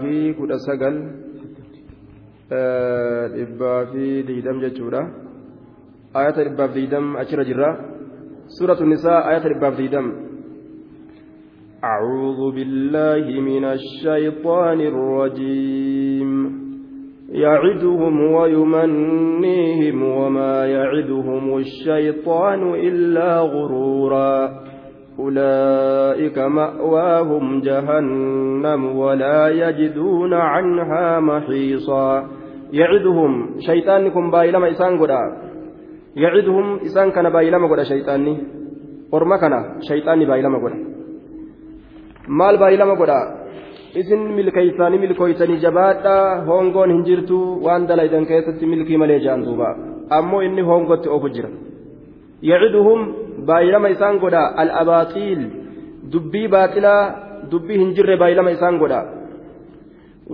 fi kudha sagal dhibbaa fi diidam jechuudha ayata dhibbaaf diidam achirra jirra suuratu nisaa ayata dhibbaaf diidam أعوذ بالله من الشيطان الرجيم يعدهم ويمنيهم وما يعدهم الشيطان إلا غرورا أولئك مأواهم جهنم ولا يجدون عنها محيصا يعدهم شيطانكم بايلما إسان قدا يعدهم إسان كان بايلما قدا شيطاني baay'ilama godha maal baay'ilama godha isin milkeeysaanii milkooysanii jabaadhaa hongoon hin jirtu waan dalaydan keessatti milkii malee jaan duuba ammoo inni hongotti ofu jira yaciduhum baay'ilama isaan godha al-abaaxiil dubbii baaxilaa dubbii hin jirre baay'ilama isaan godha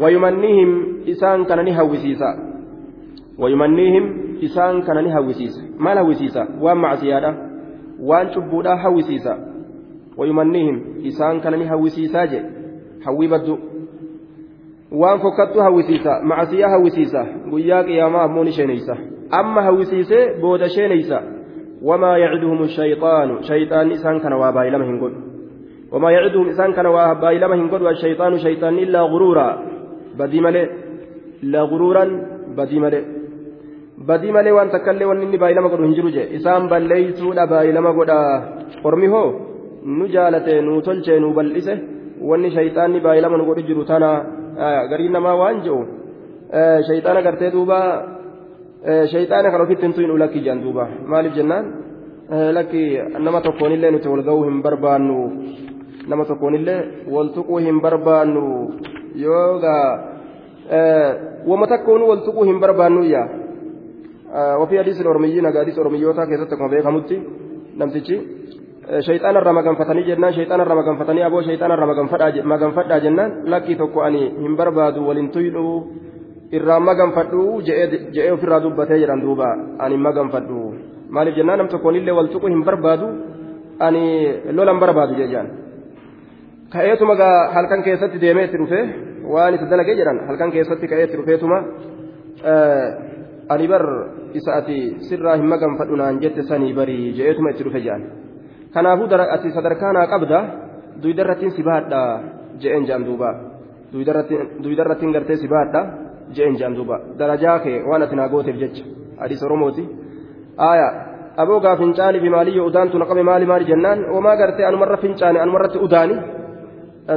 wayumannihim isaan kana ni hawwisiisa wayumannihim isaan kana ni hawwisiisa maal hawwisiisa waan macsiyaadha waan cubbuudhaa hawwisiisa wayumannihim isaan kana ni hawwisiisaa je hawwii baddu waan fokkattu hawwisiisa macsiyaa hawwisiisa guyyaa qiyaamaa ammoo ni sheeneysa amma hawwisiisee booda sheeneysa وما يعدهم الشيطان. شيطان إسان كان وابايلما هنقول وما يعدهم إسان كان وابايلما هنقول والشيطان شيطان إلا غرورا. بدي ملي لا غرورا. بدي ملي بدي ملي وان تكلي وان إني بايلما قد هنجرو جي إسان بليسو لا بايلما قد أرمي هو نجالته نوتلچه نوبلئسه wanni shayxaanni baay'ilama nu godhu jiru tana gariin namaa waan jedhu shayxaana gartee duuba shayxaana kan ofitti hintu hin ulakki jedhan duuba maaliif jennaan lakki nama tokkoonillee nuti wal ga'uu hin barbaannu nama tokkoonillee wal tuquu hin barbaannu yoogaa wama takkoonu wal tuquu hin barbaannu yaa وفي حديث الأرميين حديث أرميوتا كيف تكون في خمتي نمتشي شيطان الرما غنفتني جنان شيطان الرما غنفتني أبو شيطان الرما غنفدا جنان لكي تكو أني هم بربادو ولنتويلو irraa maganfadhu je'ee ofirraa dubbatee jedhan duuba ani maganfadhu maaliif jennaan nam tokkoonillee wal tuqu hin barbaadu ani lolan barbaadu jejaan ka'eetuma halkan keessatti deemee itti dhufe waan isa dalagee jedhan halkan keessatti ka'ee itti dhufeetuma ani bar isa ati sirraa hin maganfadhu naan jette sanii barii je'eetuma itti dhufe jedhan kanaafuu ati sadarkaa naa qabda duydarrattiin si baadha je'een jedhan duuba duydarrattiin gartee si baadha jeen jaan duuba darajaa kee waan ati naa gooteef jecha hadiis oromooti aaya aboogaa fincaanii fi maaliyyo udaantu naqame maali maali jennaan wamaa gartee anumarra fincaane anumarratti udaani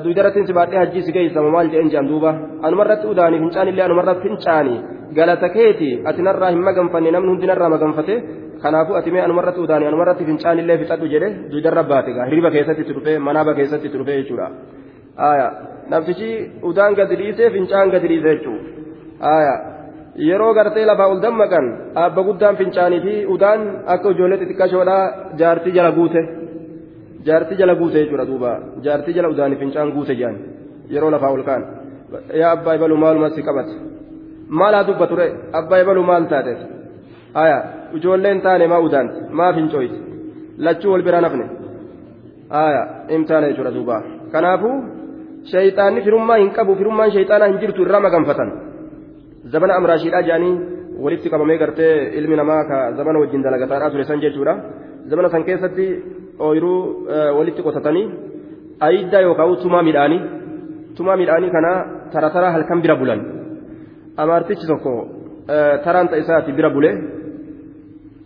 duydarattiin si baadhee hajjii si geessama maal jeen jaan duuba anumarratti udaani fincaanillee anumarra fincaani galata keeti ati narraa hin maganfanne namni hundi narraa maganfate kanaafuu ati mee anumarratti udaani anumarratti fincaanillee fixadhu jedhe duydarra baate gaa hirriba keessatti itti dhufe manaaba keessatti itti dhufe jechuudha aaya naftichi udaan gadi dhiisee fincaan gadi dhiise jechuudha yeroo gartee lafaa ol dammaqan abba guddaan fincaanii fi udaan akka ijoollee xixiqqashoodhaa jaartii jala guute. Jaartii jala guute jechuudha duuba. Jaartii jala udaanii fincaan guute jedhan yeroo lafaa ol kaan. Yaa abbaa ibalu maaluma si qabate maal haa dubba ture? Abbaa ibalu maal taate aya. Ijoolleen taane maa udaanti maa fincooyti lachuu wal bira nafne aya. Imtaana jechuudha duuba. Kanaafuu shayxaanni firummaa hin qabu firummaan shayxaanaa hin jirtu irraa maganfatan zabana amraashiidhaa jedhanii walitti qabamee gartee ilmi namaa ka zabana wajjin dalagataadhaa ture san jechuudha zabana san keessatti ooyiruu walitti qotatanii ayiddaa yookaan tumaa midhaanii tumaa midhaanii kana tara tara halkan bira bulan amaartichi tokko taraan isaati bira bule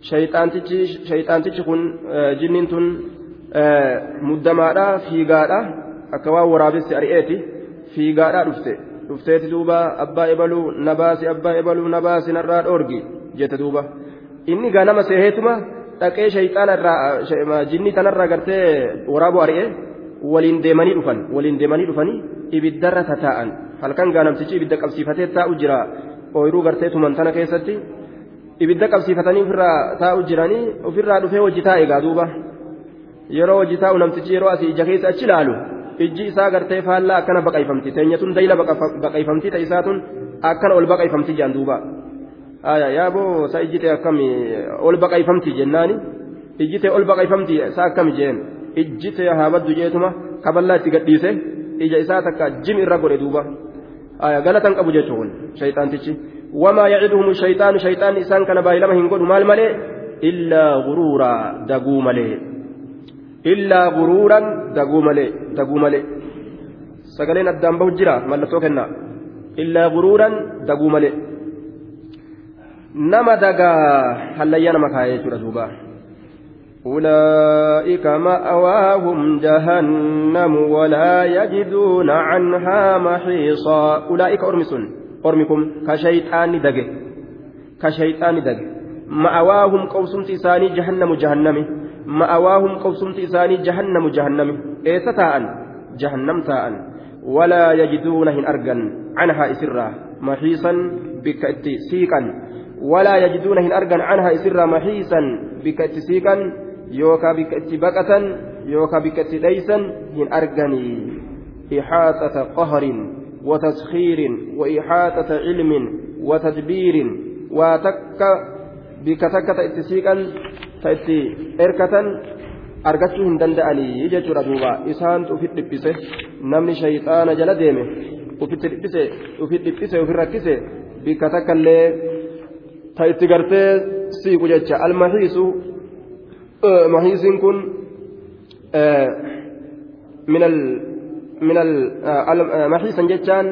shayxaantichi kun jinniin tun muddamaadhaa fiigaadhaa akka waan waraabessi ari'eeti fiigaadhaa dhufte. Dhufteeti duuba abbaa ebaluu na baasi abbaa ebaluu na baasi narraa dhoorgi jette duuba. Inni gaa nama seeheetuma dhaqee shayxaana irraa jinni tanarraa gartee waraabu ari'e waliin deemanii dhufan waliin deemanii dhufanii ibiddarra tataa'an. Halkan gaa namtichi ibidda qabsiifatee taa'u jira ooyiruu gartee tuman tana keessatti ibidda qabsiifatanii ofirraa taa'u jiranii ofirraa dhufee hojii taa'e gaa duuba. Yeroo hojii taa'u namtichi yeroo asii ija keessa achi ilaalu ijji isaa gartee faallaa akkana baqayfamti teenyatun dayla baqayfamti ta isaatun akkana ol baqayfamti jaan duuba aya yaaboo sa ijji ta'e akkami ol baqayfamti jennaani ijji ta'e ol baqayfamti sa akkami jeen ijji ta'e haa baddu jeetuma kaballaa itti gadhiise ija isaa takka jim irra godhe duuba galatan qabu jechuun shayxaantichi wamaa yaciduhum shayxaanu shayxaan isaan kana baay'ilama hin godhu maal malee illaa guruuraa daguu malee illaa guruuran daguu malee daguu malee sagaleen addaan bahu jira mallattoo kennaa illaa guruuran daguu malee nama dagaa hallayyaa nama kaayee jechuudha duuba أولئك مأواهم جهنم ولا يجدون عنها محيصا أولئك أرمس أرمكم كشيطان دقه كشيطان دقه مأواهم قوسمت إساني جهنم جهنم مأواهم قوسمت إساني جهنم جهنم إيستاء جهنم تاء ولا يجدون هن أرجا عنها إسرا محيصا بك سيقا ولا يجدون هن أرجا عنها إسرا محيصا بك سيقا yookaan bikka itti baqatan yookaan bikka itti dheeysan hin arganii ixaaxata qaharin ixaaxata cilmin watadbiirin waa takka bikka takka ta itti erkatan argachuu hin danda'anii jechuudha duuba isaantu ufit dhiphise namni shayxaana jala deeme ufitti dhiphise ufit dhiphise ufin rakkise bikka takka illee ta itti gartee siiqu jecha almahiisu mahiisiin kun من ال من المحيسا جتان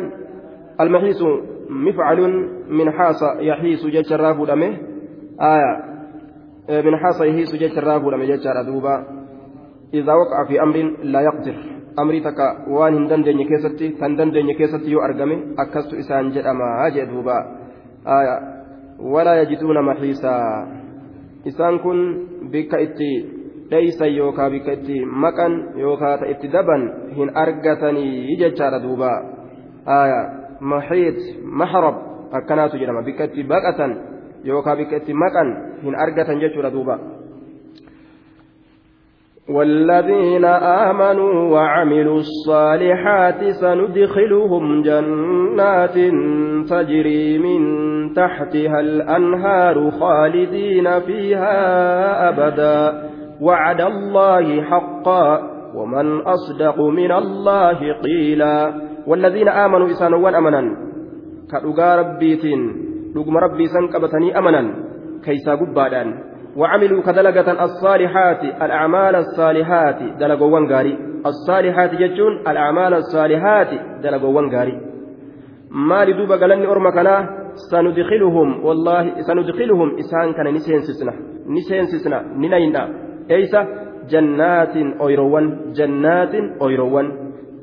المحيس مفعل من حاص يحيس جت الرافو دمه آية من حاص يحيس جت الرافو دمه جت دوبا إذا وقع في أمر لا يقدر أمري تكا وان هندن دنيا كيستي تندن دنيا كيستي يو أرقمي أكست إسان جدما هاجي دوبا آية ولا يجدون محيسا إسان كن bikka itti dheeysan yookaan bikka itti maqan yookaan itti daban hin argatanii jechaadha duuba. Maxiit mahrab akkanaatu jedhama. Bikka itti baqatan yookaan bikka itti maqan hin argatan jechuudha duuba. والذين آمنوا وعملوا الصالحات سندخلهم جنات تجري من تحتها الأنهار خالدين فيها أبدا وعد الله حقا ومن أصدق من الله قيلا والذين آمنوا إسانوا أمنا كألقى ربيتين لقم ربي سنكبتني أمنا كيسا قبادا وعملوا كدلقة الصالحات الأعمال الصالحات دلقوا غاري الصالحات جتون الأعمال الصالحات دلقوا غاري ما لدوب قالني أرمى كنا سندخلهم والله سندخلهم إسان كان نسين سسنا نسين سسنا نينينا إيسا جنات أويروان جنات أويروان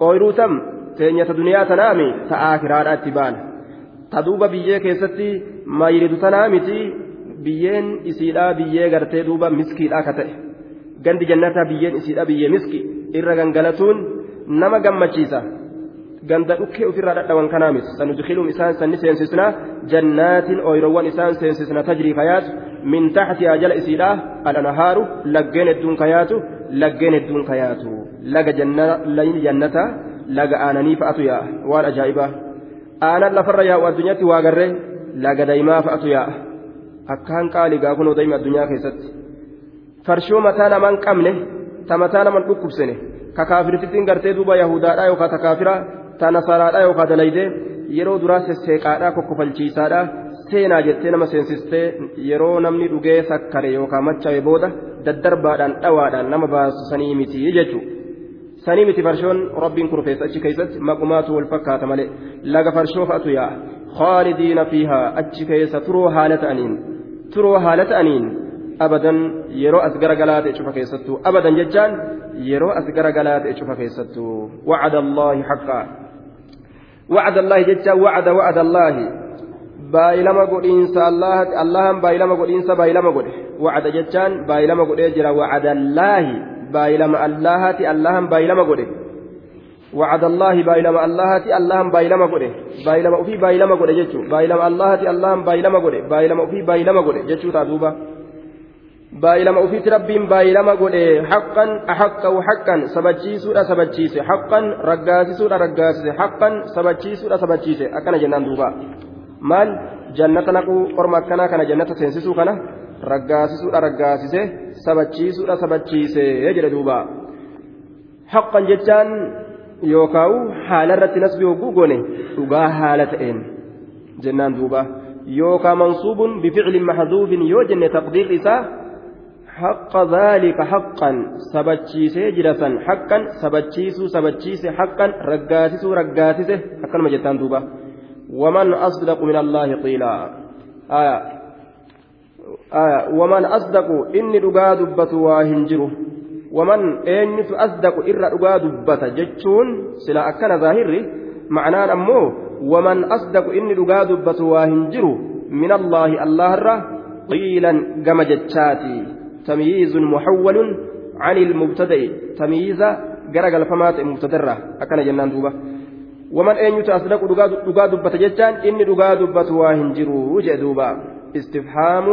أويرو تم تينية دنيا تنامي تآخرات أتبان taduuba biyyee keessatti maayiridu tanaa miti. Biyyeen isiidhaa biyyee gartee duuba miskiidhaa ka ta'e. Gandi jannataa biyyeen isiidhaa biyyee miski irra gangalatuun nama gammachiisa. Ganda dhukkee ofirraa dhadhawan kanaa miti sanudkiluum isaan sanni seensisna. Jannaatin oyirowwan isaan seensisna tajrii kayaatu min taxtihaa jala isiidhaa alanahaaru laggeen hedduun kayaatu laggeen hedduun kayaatu laga jannataa laga aananii fa'atu yaa. Waan ajaa'ibaa aanan lafarra yaa'u addunyaatti waa garree laga daa'imaa fa'atu yaa'a akkaan qaalii gaafun odaa'ima addunyaa keessatti farshoo mataa namaan qabne ta mataa naman dhukkubsine ka kaafirtittiin gartee duuba yahudaadhaa yookaan ta kaafira ta nasaraadhaa yookaan dalaydee yeroo duraa sesseeqaadhaa kokkofalchiisaadhaa seenaa jettee nama seensistee yeroo namni dhugee sakkare yookaan machaa'e booda daddarbaadhaan dhawaadhaan nama baasu sanii miti jechuudha. Sanii miti farshoon rabbiin kurfeessa achi keessatti maqumaatu wal fakkaata malee laga farshoo fa'atu yaa'a khaalidiina fiihaa achi keessa turoo haala ta'aniin. turoo haala ta'aniin abadan yeroo as garagalaa ta'e cufa keessattuu abadan jechaan yeroo as garagalaa ta'e cufa keessattuu wacada allaahi haqqaa wacada allaahi jechaan wacada wacada allaahi baay'ilama godhiinsa allahan baay'ilama godhiinsa baay'ilama godhe wacada jechaan baay'ilama godhee jira wacada allaahi baay'ilama allahaati allahan baay'ilama godhe وعد الله بايلما اللهتي اللهم بايلما غودي بايلما وفي بايلما غودي جچو بايلما اللهتي اللهم بايلما غودي بايلما وفي بايلما غودي جچو تادوبا بايلما وفي ربين بايلما غودي حقا احقا وحقا سبچيسودا سبچيسه حقا رغاسيسودا رغاسيسه حقا سبچيسودا سبچيسه أكنا جنان دوبا. مال؟ جنة نقو قرما كنا. كنا جنة سينسيسو كنا. رغاسيسودا رغاسيسه سبچيسودا سبچيسه يجري دوبا حقا جتان yookaan haala irratti nasbii hogguu goone dhugaa haala ta'een jennaan duuba yookaan mansuubun bificlin maxduufin yoo jenne taqdiir isaa حق ذلك حقا سبتشيسي جرسا حقا سبتشيسو سبتشيسي حقا رقاتسو رقاتسه حقا مجتان دوبا ومن أصدق من الله قيلا آية آية ومن أصدق إني رقا دبة واهنجره ومن أنت أصدق إر رقا دبة جتشون سلا أكن ظاهري معناه أمو ومن أصدق إني رقا دبة واهنجره من الله الله قيلا قم جتشاتي تمييز محول عن المبتدأ تمييز جرجل فمات مبتدرة أكن جنان دوبا ومن أين يتصدق دقا دبة جتان إني دقا دبة واهنجرو وجه استفهام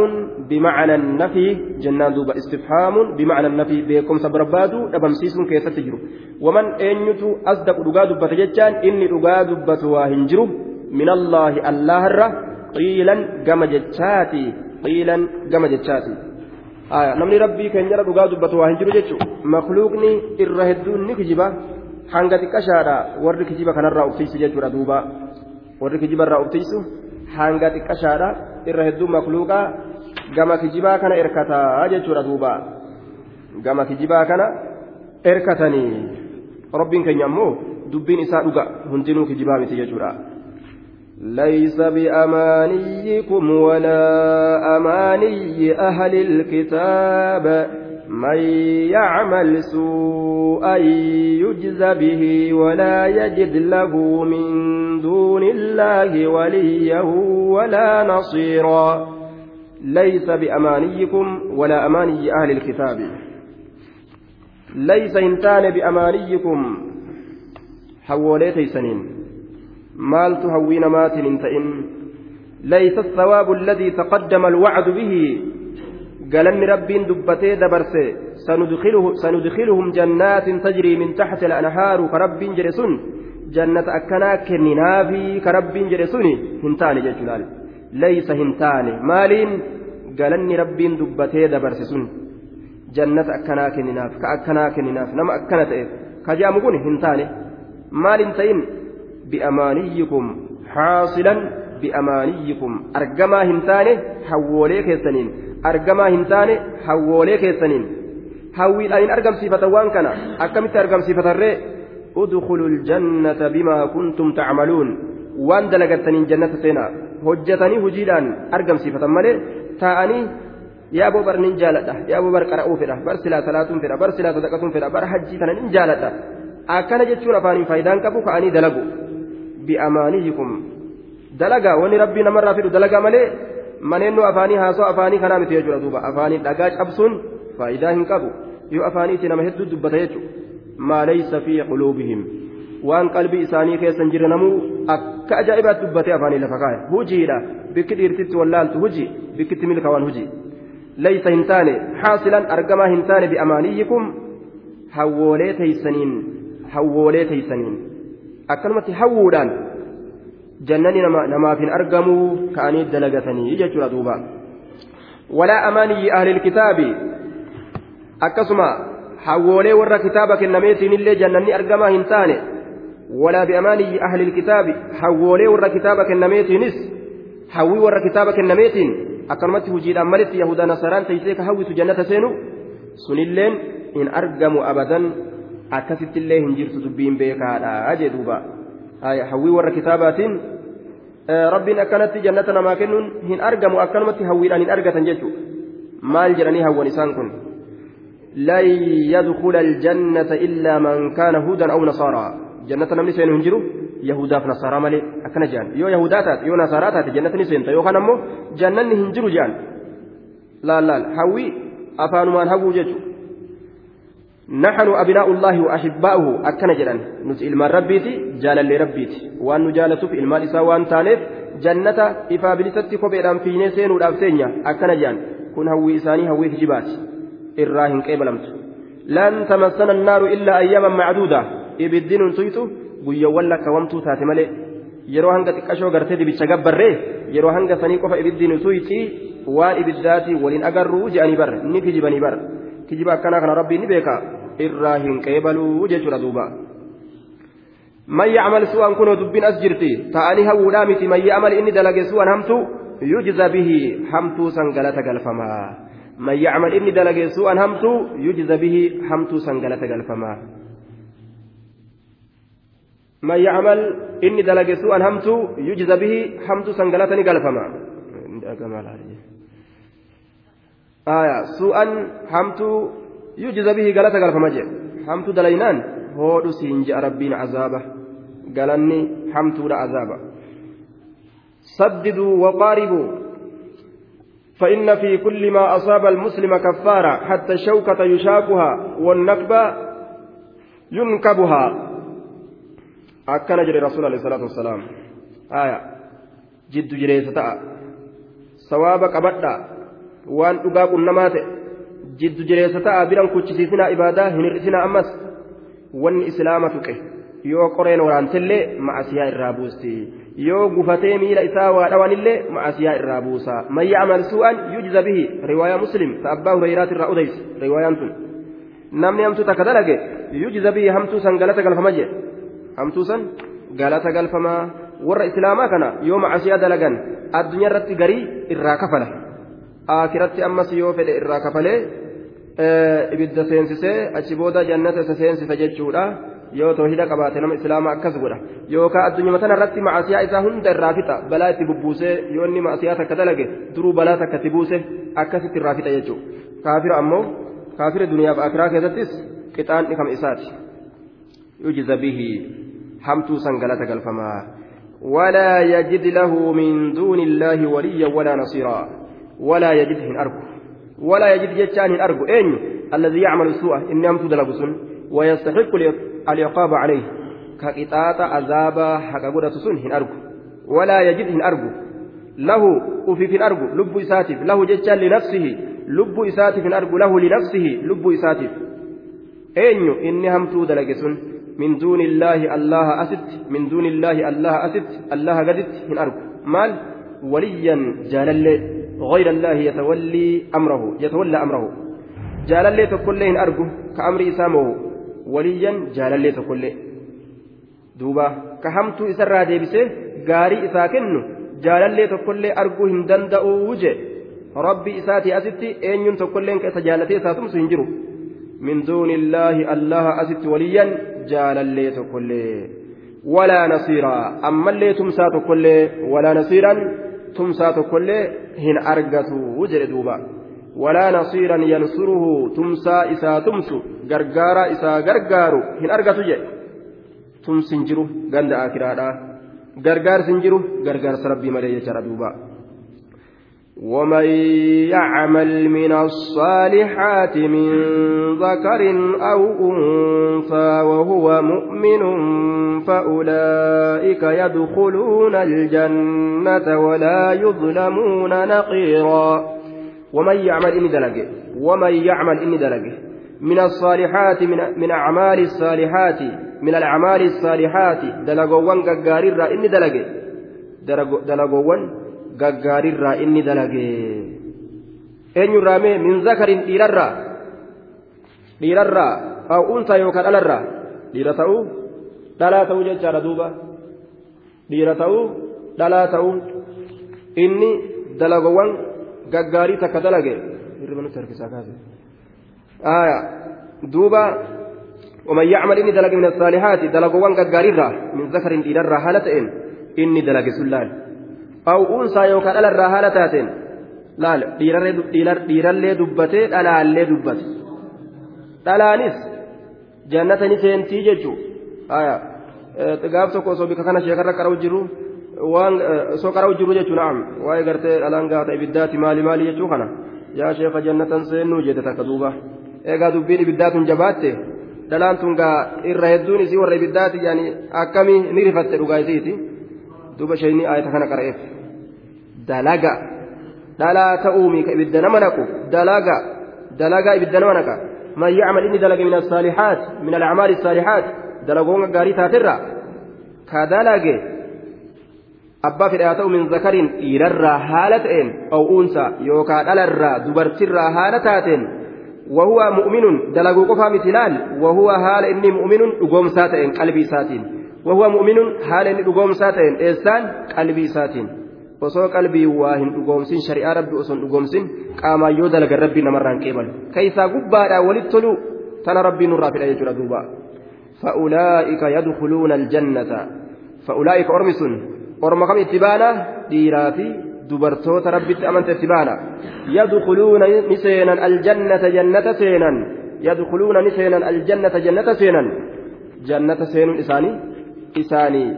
بمعنى النفي جنان دوبا استفهام بمعنى النفي بكم سبربادو أبمسيس كيف تجرو ومن أين أصدق دقا دبة جتان إني دقا دبة واهنجرو من الله الله قيلا جتاتي قيلا قم جتاتي namni rabbii keenyarra dhugaa dubbatu waa hin jiru jechuudha makluuqni irra hedduun ni kijiba hanga xiqqashaadha warri kijiba kanarraa uffisu jechuudha duuba warri kijiba irraa uffisu hanga xiqqashaadha irra hedduu makluuqaa gama kijibaa kana erkataa jechuudha duuba gama kijibaa kana erkatanii rabbiin keenya ammoo dubbiin isaa dhuga hundinuu kijibaa miti jechuudha. ليس بأمانيكم ولا أماني أهل الكتاب من يعمل سوءا يجز به ولا يجد له من دون الله وليا ولا نصيرا. ليس بأمانيكم ولا أماني أهل الكتاب. ليس إنتان بأمانيكم. حوليتي سنين hawwii namaatiin hin ta'in laysa الثواب الذي تقدم الوعد به قالني ربين دبتي دبرسي سندخله سندخلهم جنات تجري من تحت الأنهار كرب جرسون جنة أكنا كننافي كرب جرسوني هنتاني جلال ليس هنتاني مالين قالني ربين دبتي دبرسسون جنة أكنا كنناف كأكنا كنناف نما أكنا تئف كجامقون هنتاني مال تئن بأمانيكم حاصلا بأمانيكم أرجما هنتاني حوولي كيسنين أرجما هنتاني حوولي كيسنين حويل أن أرجم صفة وان كان أكمت أرجم صفة الرئ ادخلوا الجنة بما كنتم تعملون وان دلقتنين جنة سينا hojjetanii hojiidhaan argamsiifatan malee taa'anii yaa boo bar nin jaaladha yaa boo bar qara'uu fedha bar silaa salaatuun fedha bar silaa sadaqatuun fedha bar hajjii tana nin jaaladha akkana jechuun afaaniin faayidaan qabu ka'anii dalagu bi'amaaniyikum dalagaa wanni rabbii namarraa fidu dalagaa malee maneennoo afaanii haasoo afaanii kanaa miti jechuudha duuba afaanii dhagaa cabsuun faayidaa hin qabu yoo afaaniitti nama hedduu dubbata jechuudha maa laysa fi quluubihim waan qalbii isaanii keessa hin jirre namuu akka ajaa'ibaatti dubbatee afaanii lafa kaa'e hujiidha bikki dhiirtitti wallaaltu hujii bikkitti milkaawwan hujii laysa hin taane haasilan argamaa hin taane bi'amaaniyyikum hawwoolee teeysaniin hawwoolee teeysaniin akkanumatti hawwuudhaan hin argamuu ka'anii dalagatanii jechuudha duuba walaa amaaniyyi ahlil kitaabi akkasuma hawwoolee warra kitaaba kennameetiin illee jannanni argamaa hin taane walaa bi'amaaniyyi ahlil kitaabi hawwoolee warra kitaaba kennameetiinis hawwii warra kitaaba kennameetiin akkanumatti hujiidhaan malitti yahudaa nasaraan teessee ka hawwitu jannata seenu sunilleen hin argamu abadan akkasitti illee hin jirtu dubbiin beekaadha jee duuba kitaabaatiin rabbiin akkanatti jannata namaa kennuun hin argamu akkanumatti hawwiidhaan hin argatan jechuudha maal jedhanii hawwan isaan kun lan yadkhula aljannata illaa man kaana hudan aw nasaaraa jannata namni seenu hin jiru yahudaaf nasaaraa malee akkana jedhan yoo yahudaa taate yoo nasaaraa taate jannata ni seenta yookaan ammoo jannanni hin jiru jedhan laal laal hawwii afaanumaan hawwuu jechuudha نحن أبناء الله وأحباؤه. أكن جران نت إلما ربيتي جال لي ربيتي. وأن نجالس في إلما إسا وأن تانيف جنة إفا بلستي كوبيران في نسين ودابسينيا أكن جان كن هوي إساني هوي جبات إراهن كيبلمت لن تمسنا النار إلا أياما معدودة. إبدين تيتو guyya walla kawamtuu taate malee yeroo hanga xiqqashoo gartee dibicha gabbarree yeroo hanga sanii qofa ibiddiin utuu itti waan ibiddaatii waliin agarruu je'anii barre ni kijibanii barre kijiba akkanaa kana rabbiin ni beeka irraa hin qeebaluu jechuudha duuba man yacmal su'an kunoo dubbiin as jirti ta'anii hawuudhaa miti man ya'mal inni dalage su'an hamtu yujza bihi hamtuu san galata galfamaa man yacmal inni dalage su'an hamtu yujza bihi hamtuu san galata galfamaa man yacmal inni dalage su'an hamtu yujza bihi hamtuu san galata galfamaa su'an hamtuu yujza bihi galata galfama jedhe hamtuu dalaynaan hoodhu siin je'a rabbiin azaaba galanni hamtuudha azaaba saddiduu waqaaribuu فإن في كل ما أصاب المسلم كفارة حتى الشوكة يشاكها والنكب ينكبها أكن جري رسول عليه الصلاة والسلام آية جد جري ستاء سوابك أبدا وأن أقاق النمات جد جري ستاء بلن كتشيسنا إبادة هنرسنا أمس وأن إسلام تقه yoo qoreen waraantellee ma'asiyaa irraa buusti yoo gufatee miila isaa waa dhawanillee ma'asiyaa irraa buusa man ya'mal su'an yujza bihi riwaayaa muslim ta abbaa hureyraat irraa odeyse riwaayaan tun namni hamtuu takka dalage yujza bihi hamtuu san galata galfama jee hamtuu san galata galfamaa warra islaamaa kana yoo ma'asiyaa dalagan addunyaa irratti garii irraa kafala aakiratti ammas yoo fedhe irraa kafalee ibidda seensisee achi booda jannata isa seensisa jechuudha yoo toohida qabaate nama islaamaa akkas godha yookaan addunyaa tana irratti macasiyaa isaa hunda irraa fixa balaa itti bubbuusee yoo inni macasiyaa takka dalage duruu balaa takka itti buuse akkasitti irraa fixa jechuudha kaafira ammoo kaafira duniyaaf akiraa keessattis qixaan dhikama isaati yujiza bihi hamtuu san galata galfamaa ولا يجد له من دون الله وليا ولا نصيرا ولا يجد هن أرجو ولا يجد جتان هن أرجو أين الذي يعمل السوء إن أمت دلبسون ويستحق العقاب عليه. كقطاط عذاب حق قدرة سن هن أرجو ولا يجد هن أرجو له وفي في الأرجو لب إساتف. له جتان لنفسه. لب إساتف أرجو له لنفسه. لب إساتف. أين إني همتو دلقسن من دون الله الله أسد. من دون الله الله أسد. الله قدت هن أرجو مال وليا جالل غير الله يتولي أمره يتولى أمره. جالل تقول له أرجو كأمر إسامه. وليا جالل تقول له دوبا كهمت إسرى ديبسه غاري إساكن جالل تقول له أرجو هندن وجه. ربي إساتي أستي أين له كتجالتي إساتم سنجرو. من دون الله الله أست وليا جالل تقول له ولا نصيرا أما اللي تمسى له ولا نصيرا تمسى تقول له هن أرجته وجر دوبا ولا نصيرا ينصره تمسى إسا تمسو غرغارا إسا غرغارو هن أرجته جي تمسنجرو غند آكرادا غرغار سنجرو غرغار سربي ملي يجرى دوبا ومن يعمل من الصالحات من ذكر أو أنثى وهو مؤمن فأولئك يدخلون الجنة ولا يظلمون نقيرا. ومن يعمل إني دلقه. ومن يعمل إني دلقه. من الصالحات من, من أعمال الصالحات من الأعمال الصالحات. دلقوان ققارير إني دلقه. دلقوان gaggaarirraa inni dalage eenyurraa mee min zakarin dhiirarraa dhiirarraa unsaa yookaan dhalarraa dhiira ta'uu dhalaa ta'uu jechaadha duuba dhiira ta'uu dhalaa ta'uu inni dalagowwan gaggaarii takka dalage hirriba nutti harkisaa kaase duuba ومن يعمل إني دلق من الصالحات دلقوان قاريرا من ذكر إلى حالة إني دلق سلال أو أنثى يوكان على الرهالة تاتين laal dhiirallee dubbatee dhalaallee dubbate dhalaanis jannata ni seentii jechuu gaaf tokko osoo bika kana sheekarra qara'u jiru waan osoo qara'u jiru jechuu na'am waa'ee gartee dhalaan gaata ibiddaati maali maali jechuu kana yaa sheeka jannatan seennuu jette takka duuba eegaa dubbiin ibiddaatun jabaatte dhalaan tun gaa irra hedduun isii warra ibiddaati yaani akkamii ni rifatte dhugaa isiiti duuba sheeyni ayata kana qara'eef dalaga dhalaa ta'uumi ka ibidda nama naqu dalaga dalaga ibidda nama naqa man yacmal inni dalaga min asaalihaat min alacmaali asaalihaat dalagoon gaarii taatirra ka dalage abbaa fedhe haa ta'u min zakariin dhiirarraa haala ta'een aw'uunsa yookaa dhalarraa dubartirraa haala taateen وهو مؤمن دلقوا قفا مثلال وهو هال إني مؤمن أقوم ساتئن قلبي ساتين wahuwa mu'minuun haala inni dhugoomsaa ta'een eessaan qalbii isaatiin osoo qalbii waa hin dhugoomsin shari'aa rabbi osoo hin dhugoomsin qaamaan yoo dalagan rabbii namarraan qeebalu keessaa gubbaadhaa walitti tolu tana rabbii nurraa fidha jechuudha duuba fa'ulaa'ika yadkhuluuna aljannata fa'ulaa'ika ormi sun orma kam itti baana dhiiraa fi dubartoota rabbitti amanta itti baana yadkhuluuna ni seenan aljannata jannata seenan yadkhuluuna ni seenan aljannata jannata seenan jannata seenuun isaanii isaanii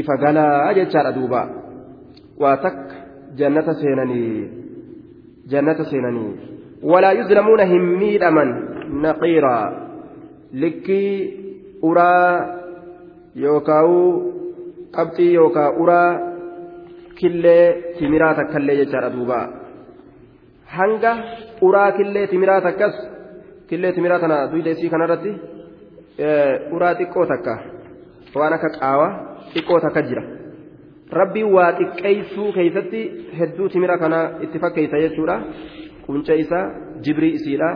ifa galaa jechaadha duuba waa takka jannata seenanii jannata seenanii. Walaa yuzlamuuna hin miidhaman naqiiraa likkii uraa yookaan qabxii yookaan uraa killee timiraa takkallee jechaadha duuba. Hanga uraa killee timiraa takkas killee timiraa tana duyda isii kanarratti uraa xiqqoo takka. Waan akka qaawaa xiqqoo takka jira waa xiqqeessuu keessatti hedduu timira kana itti fakkeessa jechuudha qunca isaa jibrii isiidha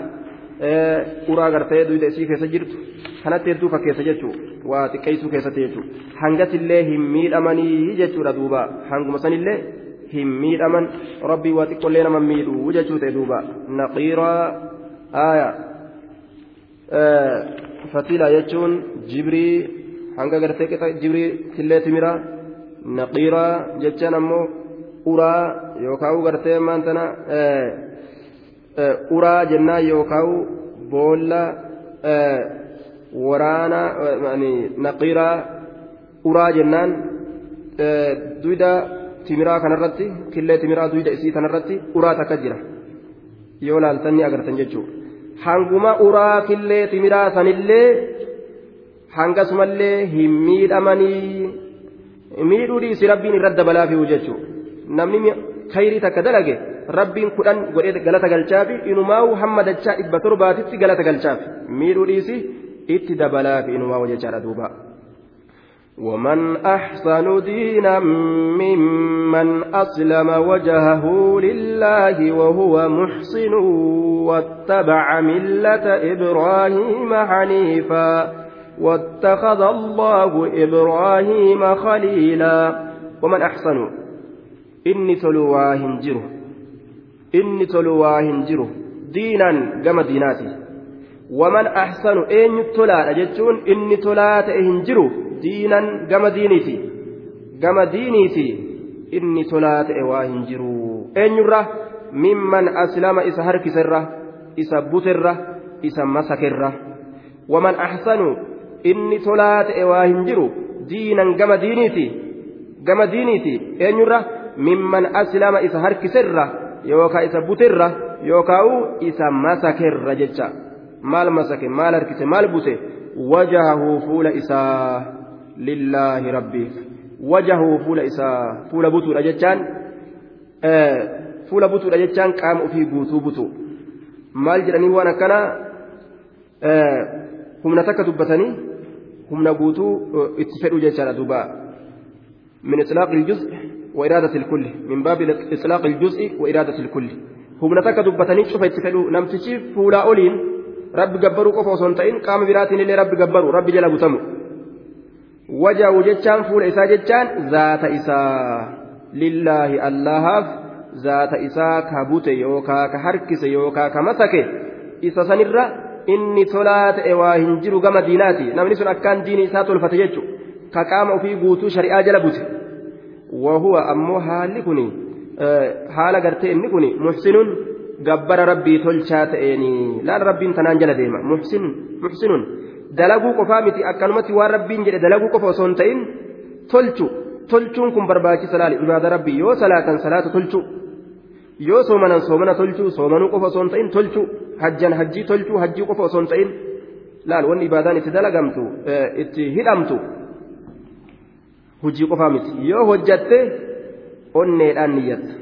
uraa gartee duyda isii keessa jirtu kanatti hedduu fakkeessa jechuudha waa xiqqeessuu keessatti jechuudha hangasillee hin miidhamanii jechuudha duuba hanguma sanillee hin miidhaman rabbii waa xiqqollee nama miidhu jechuu ta'e duuba naqiiraa aayaa fatila jechuun jibrii hanga gartee qixa jibrii tillee timiraa naqiiraa jechaan ammoo uraa yookaan gartee maantana uraa jennaan yookaan boolla waraana naqiiraa uraa jennaan duyda timiraa kanarratti killee timiraa duyda isii kanarratti uraa takka jira yoo laaltan agartan jechuudha. hanguma uraa killee timiraa sanillee hangasumallee hin miidhamanii miidhuu dhiisi rabbiin irratti dabalaa fi'u jechuudha namni khayrii takka dalage rabbiin kudhan godhee galata galchaafi inumaawu hamma dachaa dhibba torbaatitti galata galchaafi miidhuu dhiisi itti dabalaa fi inumaa jechaadha duuba. ومن أحسن دينا ممن أسلم وجهه لله وهو محسن واتبع ملة إبراهيم حنيفا واتخذ الله إبراهيم خليلا. ومن أحسن؟ إني تلوى هنجره إني تلوى هنجره دينا كما ديناتي. ومن أحسن؟ إن تلا أجتون إني تلا تهنجره دينا كما دينيتي. كما دينيتي. إني تلا تهوى إن يرى. ممن أسلم إسهر كسرة إسبوترة إسمسكرة ومن أحسن؟ Inni tolaa ta'e waa hin jiru diinan gama diiniiti gama diiniiti eenyurra mimman aslama isa harkiserra yookaa isa buterra yookaa'u isa masakerra jecha maal masake maal harkise maal bute wajahahu fuula isaa lillaahi rabbiif wajahuu fuula isaa fuula butuudha jechaan fuula butuudha jechaan qaama ofii guutuu butu maal jedhanii waan akkana humna takka dubbatanii humna guutuu itti fedhu jechaadha duuba min islaaq iljuz'i wa iraadati ilkulli min baabi islaaq iljuz'i wa iraadati ilkulli humna takka dubbatanii cufa itti fedhu namtichi fuulaa oliin rabbi gabbaruu qofa osoo hin ta'in qaama biraatiin illee rabbi gabbaru rabbi jala butamu wajahu jechaan fuula isaa jechaan zaata isaa lillaahi allahaaf zaata isaa ka bute inni tolaa ta'e waa hin jiru gama diinaati namni sun akkaan diini isaa tolfate jechu ka qaama ofii guutuu shari'aa jala bute wahuwa ammoo haalli kun haala gartee inni kun muxsinuun gabbara rabbii tolchaa ta'eeni laal rabbiin tanaan jala deema muxsinuun dalaguu qofaa miti akkanumatti waan rabbiin jedhe dalaguu qofa osoo hin ta'in tolchu tolchuun kun barbaachisa laali ibaada rabbii yoo salaatan salaata tolchu yoo soomanan soomana tolchu soomanuu qofa osoo hin ta'in tolchu hajjan hajjii tolchu hajjii qofa osoo hin ta'in laal wanni ibaadaan itti dalagamtu itti hidhamtu hujii qofaa miti yoo hojjatte onneedhaan niyyatta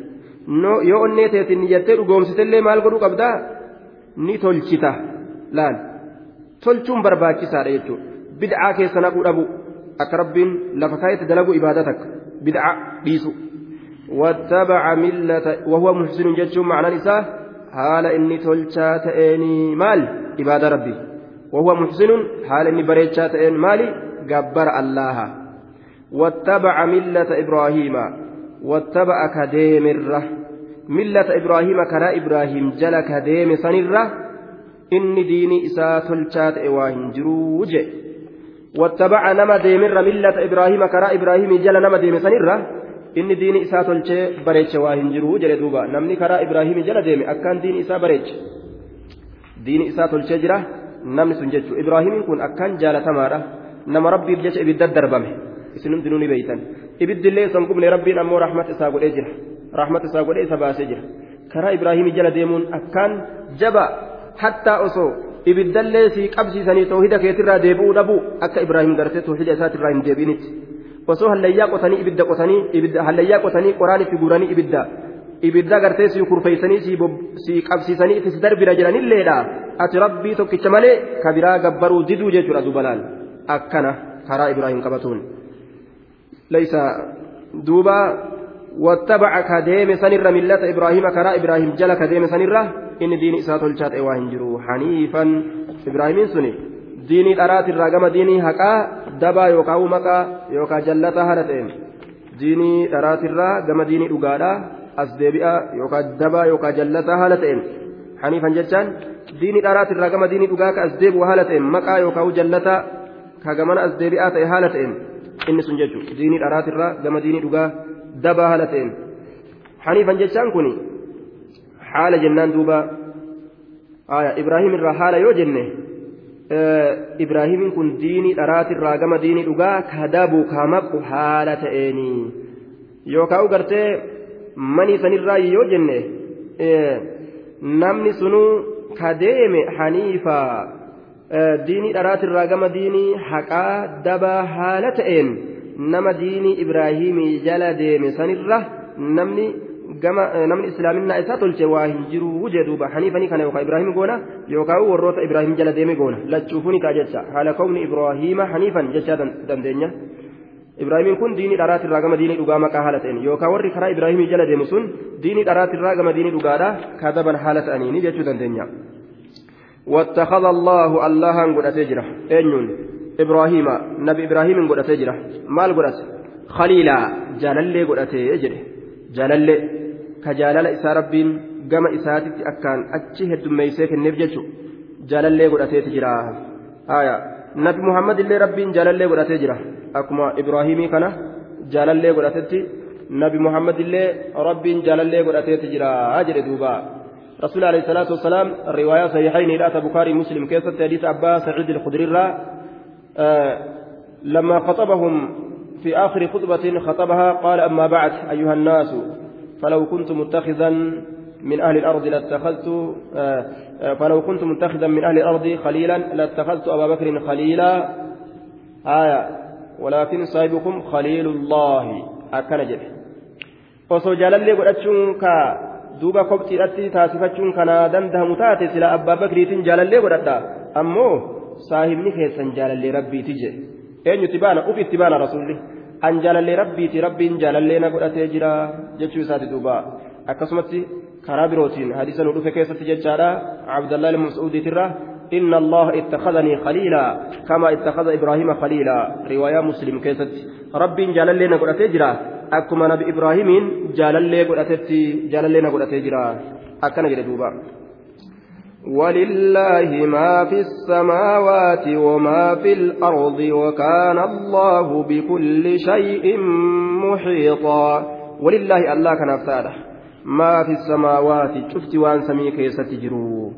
yoo onnee teetiin niyyattee dhugoomsitellee maal godhuu qabdaa ni tolchita laal. tolchuun barbaachisaadha jechuudha bid'aa keessa naquu dhabu akka rabbiin lafa kaayetti dalagu ibaada takka bid'aa dhiisu muxsinun jechuun macnaan isaa haala inni tolchaa ta'een maal ibaada rabbii wahuwa muxsinun haala inni bareechaa ta'een maali gabbara allaha wattabaca millata ibraahiima wattaba'a ka deemirra millata ibraahiima karaa ibraahim jala ka deeme sanirra inni diinii isaa tolchaa ta'e waa hin jiruu je wattabaca nama deemirra millata ibraahiima karaa ibraahimii jala nama deeme sanirra inni diini isaa tolchee bareeche waa hin jiru jedhe duuba namni karaa ibraahimii jala deeme akkaan diini isaa bareeche diini isaa tolchee jira namni sun jechuudha ibraahimiin kun akkaan jaalatamaadha nama rabbiif jecha ibidda darbame isin hundinuu ni beeytan ibiddillee san gubne rabbiin ammoo rahmat isaa godhee jira rahmat isaa godhee isa baasee jira karaa ibraahimii jala deemuun akkaan jaba hattaa osoo ibiddallee sii qabsiisanii toohida keetirraa deebi'uu dhabuu akka ibraahim gartee toohida isaatirraa hin deebi'initti. Osoo hallayyaa qotanii ibidda qotanii ibidda hallayyaa qotanii qoraan itti guuranii ibidda ibidda gartee sii kurfeeysanii sii qabsiisanii itti si darbira jedhanilleedha ati rabbii tokkicha malee ka biraa gabbaruu diduu jechuudha dubalaan akkana karaa ibraahim qabatuun laysa duuba واتبع كديم سنر ملة إبراهيم كرا إبراهيم جل كديم سنر إن دين إسات الشات وهنجرو حنيفا إبراهيم سني ديني أرات الرقم ديني هكا dabaa yookaan maqaa yookaan jallataa haala ta'een. Diinii dharaatirraa gama diinii dhugaadhaa as deebi'a yookaan dabaa yookaan jallataa haala ta'een. Haniifan jechaan diinii dharaatirraa gama diinii dhugaa ka as deebi'u haala ta'een maqaa yookaan jallataa ka gamana as deebi'aa ta'e haala ta'een. Inni sun jechuudha diinii dharaatirraa gama diinii dhugaa dabaa haala ta'een. Haniifan jechaan kun haala jennaan duuba. Ibraahim irraa haala yoo jenne. Ibraahimiin kun diinii dharaatirraa gama diinii dhugaa kadabu kamaqu haala ta'eeni yookaan gartee manii sanirraa yoo jenne namni sunuu kadeeme haniifaa diinii dharaatirraa gama diinii haqaa dabaa haala ta'een nama diinii ibraahimii jala deeme sanirra namni. Gama namni islaaminaa isaa tolche waa hin jiru jedhuuba haniifanii kana yookaan ibraahim goona yookaan warroota ibraahim jala deeme goona lachuufuu ni ta'a jecha haala kawni ibraahiima haniifan jechaa dandeenya ibraahimiin kun diinii dharaatirraa gama diinii dhugaa maqaa haala ta'een yookaan warri karaa ibraahimii jala deemu sun diinii dharaatirraa gama diinii dhugaadha kadaban haala ta'anii jechuu dandeenya. واتخذ الله الله قد أتجره أنيون إبراهيم نبي إبراهيم قد أتجره مال قد خليلا جلال قد أتجره جلال ka jaalala isaa rabbiin gama isaatitti akkaan achi heddummeeysee kenneef jechu jaalallee godhateeti jira haya nabi muhammad illee rabbiin jaalallee godhatee jira akkuma ibraahimii kana jaalallee godhatetti nabi muhammad illee rabbiin jaalallee godhateeti jira jedhe duuba رسول عليه الصلاة والسلام الرواية صحيحين إلى بخاري مسلم كيف حديث أبا سعيد الخدري آه لما خطبهم في آخر خطبة خطبها قال أما بعد أيها الناس فلو كنت متخذا من أهل الأرض لاتخذت آه، آه، فلو كنت متخذا من أهل الأرض خليلا لاتخذت أبا بكر خليلا آية ولكن صاحبكم خليل الله أكن osoo jaalallee godhachuun ka duuba kopxiidhatti taasifachuun kana dandahamu taate sila abbaa bakriitiin jaalallee godhadha ammoo saahibni keessan jaalallee rabbiiti je eenyutti baana uf itti baana rasulli an jaalallee rabbiiti rabbiin jaalallee na godhatee jira jechuu isaati duuba akkasumatti karaa birootiin hadiisa nu dhufe keessatti jechaadha abdallah ilma mas'uudiitirra إن الله اتخذني خليلا كما اتخذ إبراهيم خليلا رواية مسلم كيست ربي جلال لنا قد أتجرا أكما نبي إبراهيم جلال لنا قد أتجرا أكنا جل دوبا ولله ما في السماوات وما في الأرض وكان الله بكل شيء محيطا ولله الله كان أفتاده ما في السماوات شفت وان سمي كيسة تجرو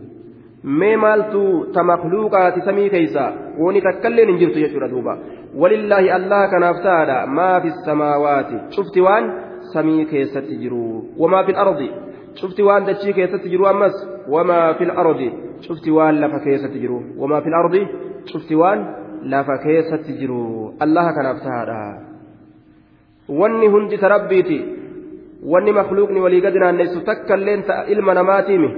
ta makluuqaati samii keeysa woni takkailleen hin jirtu jechuudha duuba walillaahi allah kanaaf taadha maa fi samaawaati cufti waan samii keessatti jiru wamaa fi lardi شفتي وان دتشي كيست جرو أمس وما في الأرض شفتي وان لفا كيست جرو وما في الأرض شفتي وان لفا كيست جرو الله كان أفتهارا wanni makluuqni walii gadi naanneessu takka illeen ta'a ilma namaatiimi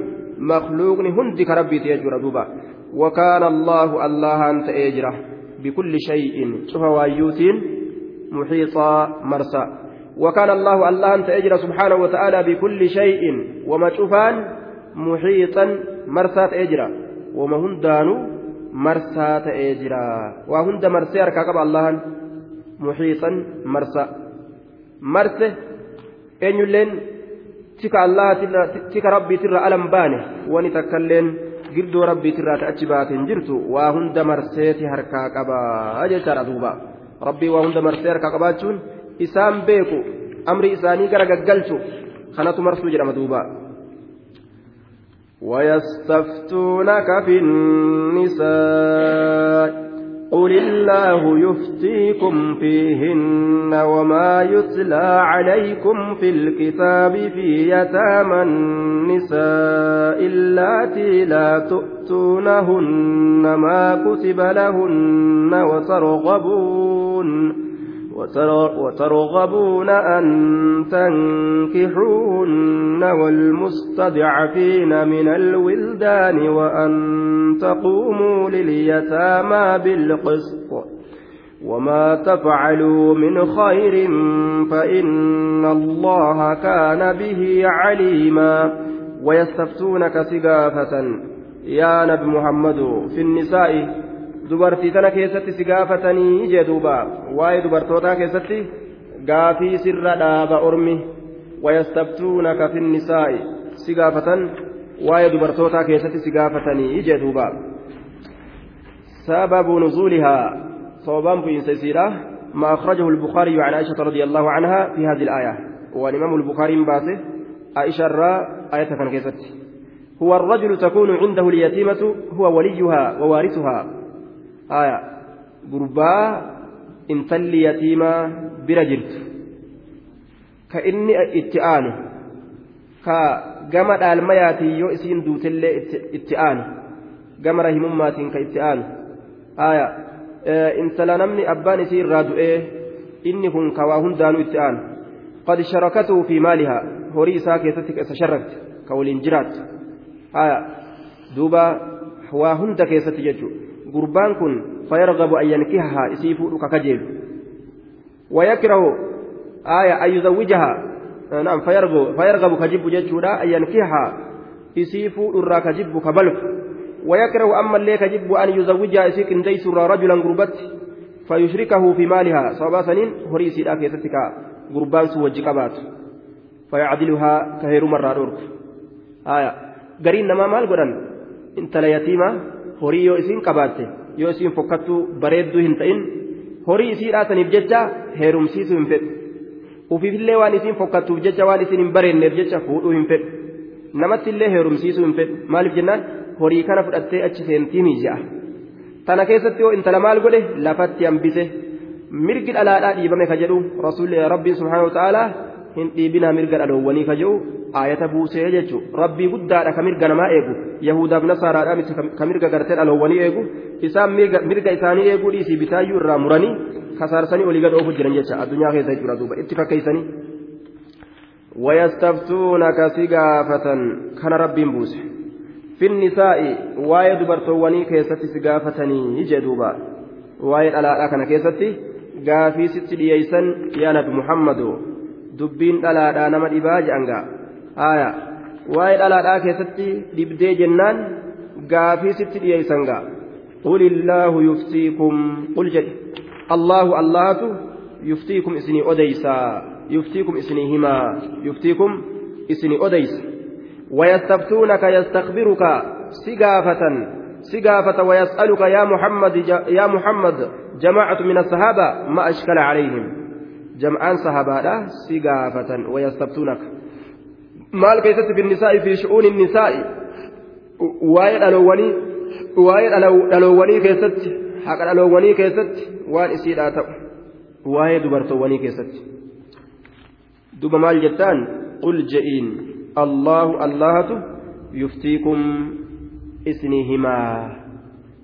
makluuqni hundi ka rabbiiti jechuudha duuba wakaana allaahu allahaan ta'ee jira bikulli shay'in cufa waayyuutiin muxiixaa marsa وكان الله الله أنت أجر سبحانه وتعالى بكل شيء وما شوفان محيطا مرسات أجرا وما jira waa hunda marsee harkaa qaba allahan muxiixan marsa marse eenyulleen tika allahatirra tika rabbiitirra alam baane wani takkailleen girdoo rabbiitirraa ta achi baate hin jirtu waa hunda marseeti harkaa qabaa jechaadha duuba rabbii waa isaan beeku amri isaanii gara gaggalchu kanatu marsuu jedhama duuba ويستفتونك في النساء قل الله يفتيكم فيهن وما يتلى عليكم في الكتاب في يتامى النساء اللاتي لا تؤتونهن ما كتب لهن وترغبون وترغبون أن تنكحوهن والمستضعفين من الولدان وأن تقوموا لليتامى بالقسط. وما تفعلوا من خير فإن الله كان به عليما. ويستفتونك سقافة. يا نبي محمد في النساء dubartii tana keessatti si gaafatanii jee duuba waa'ee dubartootaa keessatti gaafii sirra dhaaba ormi wayastabtuunaka fi nisaa'i si gaafatan waa'ee dubartootaa keessatti si gaafatanii jee duuba sababu nuzuulihaa صوبان في سيسيرة ما أخرجه البخاري عن عائشة رضي الله عنها في هذه الآية والإمام البخاري باسه عائشة را آية كان هو الرجل تكون عنده اليتيمة هو وليها ووارثها aya gurbaa intalli yatiimaa bira jirtu. Ka inni itti aanu ka gama dhaalmayaatiin yoo isiin duutellee itti aanu gama rahimummaatiin ka itti aanu. Aya intala namni abbaan isii irraa du'ee inni kun ka waa hundaanuu itti aanu. Qad sharakatuhu fi maalihaa? Horii isaa keessatti isa sharrakte ka waliin jiraattu. Aya duuba waa hunda keessatti jechuudha gurbaan kun fayargabu an yankihahaa isii fuudhu ka kajeelu wayakrahu aya an yuzawwijahaa naam fayargabu ka jibbu jechuudha an yankihahaa isii fuudhurraa ka jibbu ka balfu wayakrahu ammallee ka jibbu an yuzawwijahaa isii qindeysurraa rajulan gurbatti fayushrikahu fi maalihaa sababaa saniin horii isiidhaa keessatti ka gurbaan sun wajji qabaatu fayacdiluhaa ka heerumarraa dhorku aya gariin namaa maal godhan intala yatiimaa horii yoo isiin qabaatte yoo isiin fokkattuu bareedduu hin ta'in horii isii dhaasaniif jecha heerumsiisuu hin fedhu ufiifillee waan isiin fokkattuuf jecha waan isiin hin bareenneef jecha fuudhuu hin fedhu namatti illee heerumsiisuu hin fedhu maaliif jennaan horii kana fudhattee achi seentii miija'a tana keessatti yoo intala maal godhe lafatti hambise mirgi dhalaadhaa dhiibame ka jedhu rasuulli rabbiin subhaanahu wa ta'aalaa hin dhiibinaa mirga dhaloowwanii ka jedhu aayata buusee jechuun rabbii guddaadha ka mirga namaa eegu yahudaaf nasaaraadhaa miti ka mirga gartee dhaloowwanii eegu isaan mirga isaanii eeguu dhiisii bitaayyuu irraa muranii kasaarsanii olii gad oofu jiran jecha addunyaa keessa jechuudha duuba itti fakkeessanii. wayastaftuunaka si gaafatan kana rabbiin buuse. Finnisaa'i waa'ee dubartoowwanii keessatti si gaafatanii ijee duuba. Waa'ee dhalaadhaa kana keessatti gaafii sitti dhiyeeysan yaa nabi muhammadoo dubbiin dhalaadhaa nama dhibaa je'angaa haaya waa'ee dhalaadhaa keessatti dhibdee jennaan gaafii sitti dhiyeessangaa qul illaahu yuftiikum qul jedhe allaahu allahatu yuftiikum isinii odeysaa yuftiikum isinii himaa yuftiikum isinii odeysa ويستفتونك يستخبرك سقافة سقافة ويسألك يا محمد يا محمد جماعة من الصحابة ما أشكل عليهم جمعان صحابة سقافة ويستفتونك مال كيست في النساء في شؤون النساء وايد ألواني وايد ألواني كيست حق ألواني كيست وان إسيدا تأو وايد برتواني كيست دوب مال جتان قل جئين الله الله يفتيكم اسنهما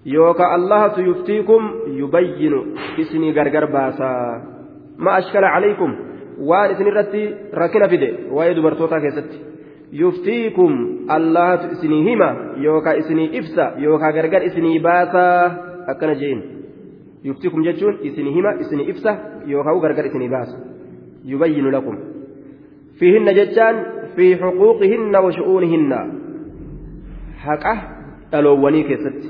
يوكا الله يفتيكم يبين اسني غرغر باسا ما أشكل عليكم fide waa'ee dubartootaa keessatti yuftiikum allahatu isinii hima yookaan isinii ibsa yookaan gargar isinii baasaa akkana jeen yuftiikum jechuun isinii hima isinii ibsa yookaan gargar isinii baasa yubayyinu lakum fiihinna jechaan fi xuquuqihinna wa shu'uunihinna haqa dhaloowwanii keessatti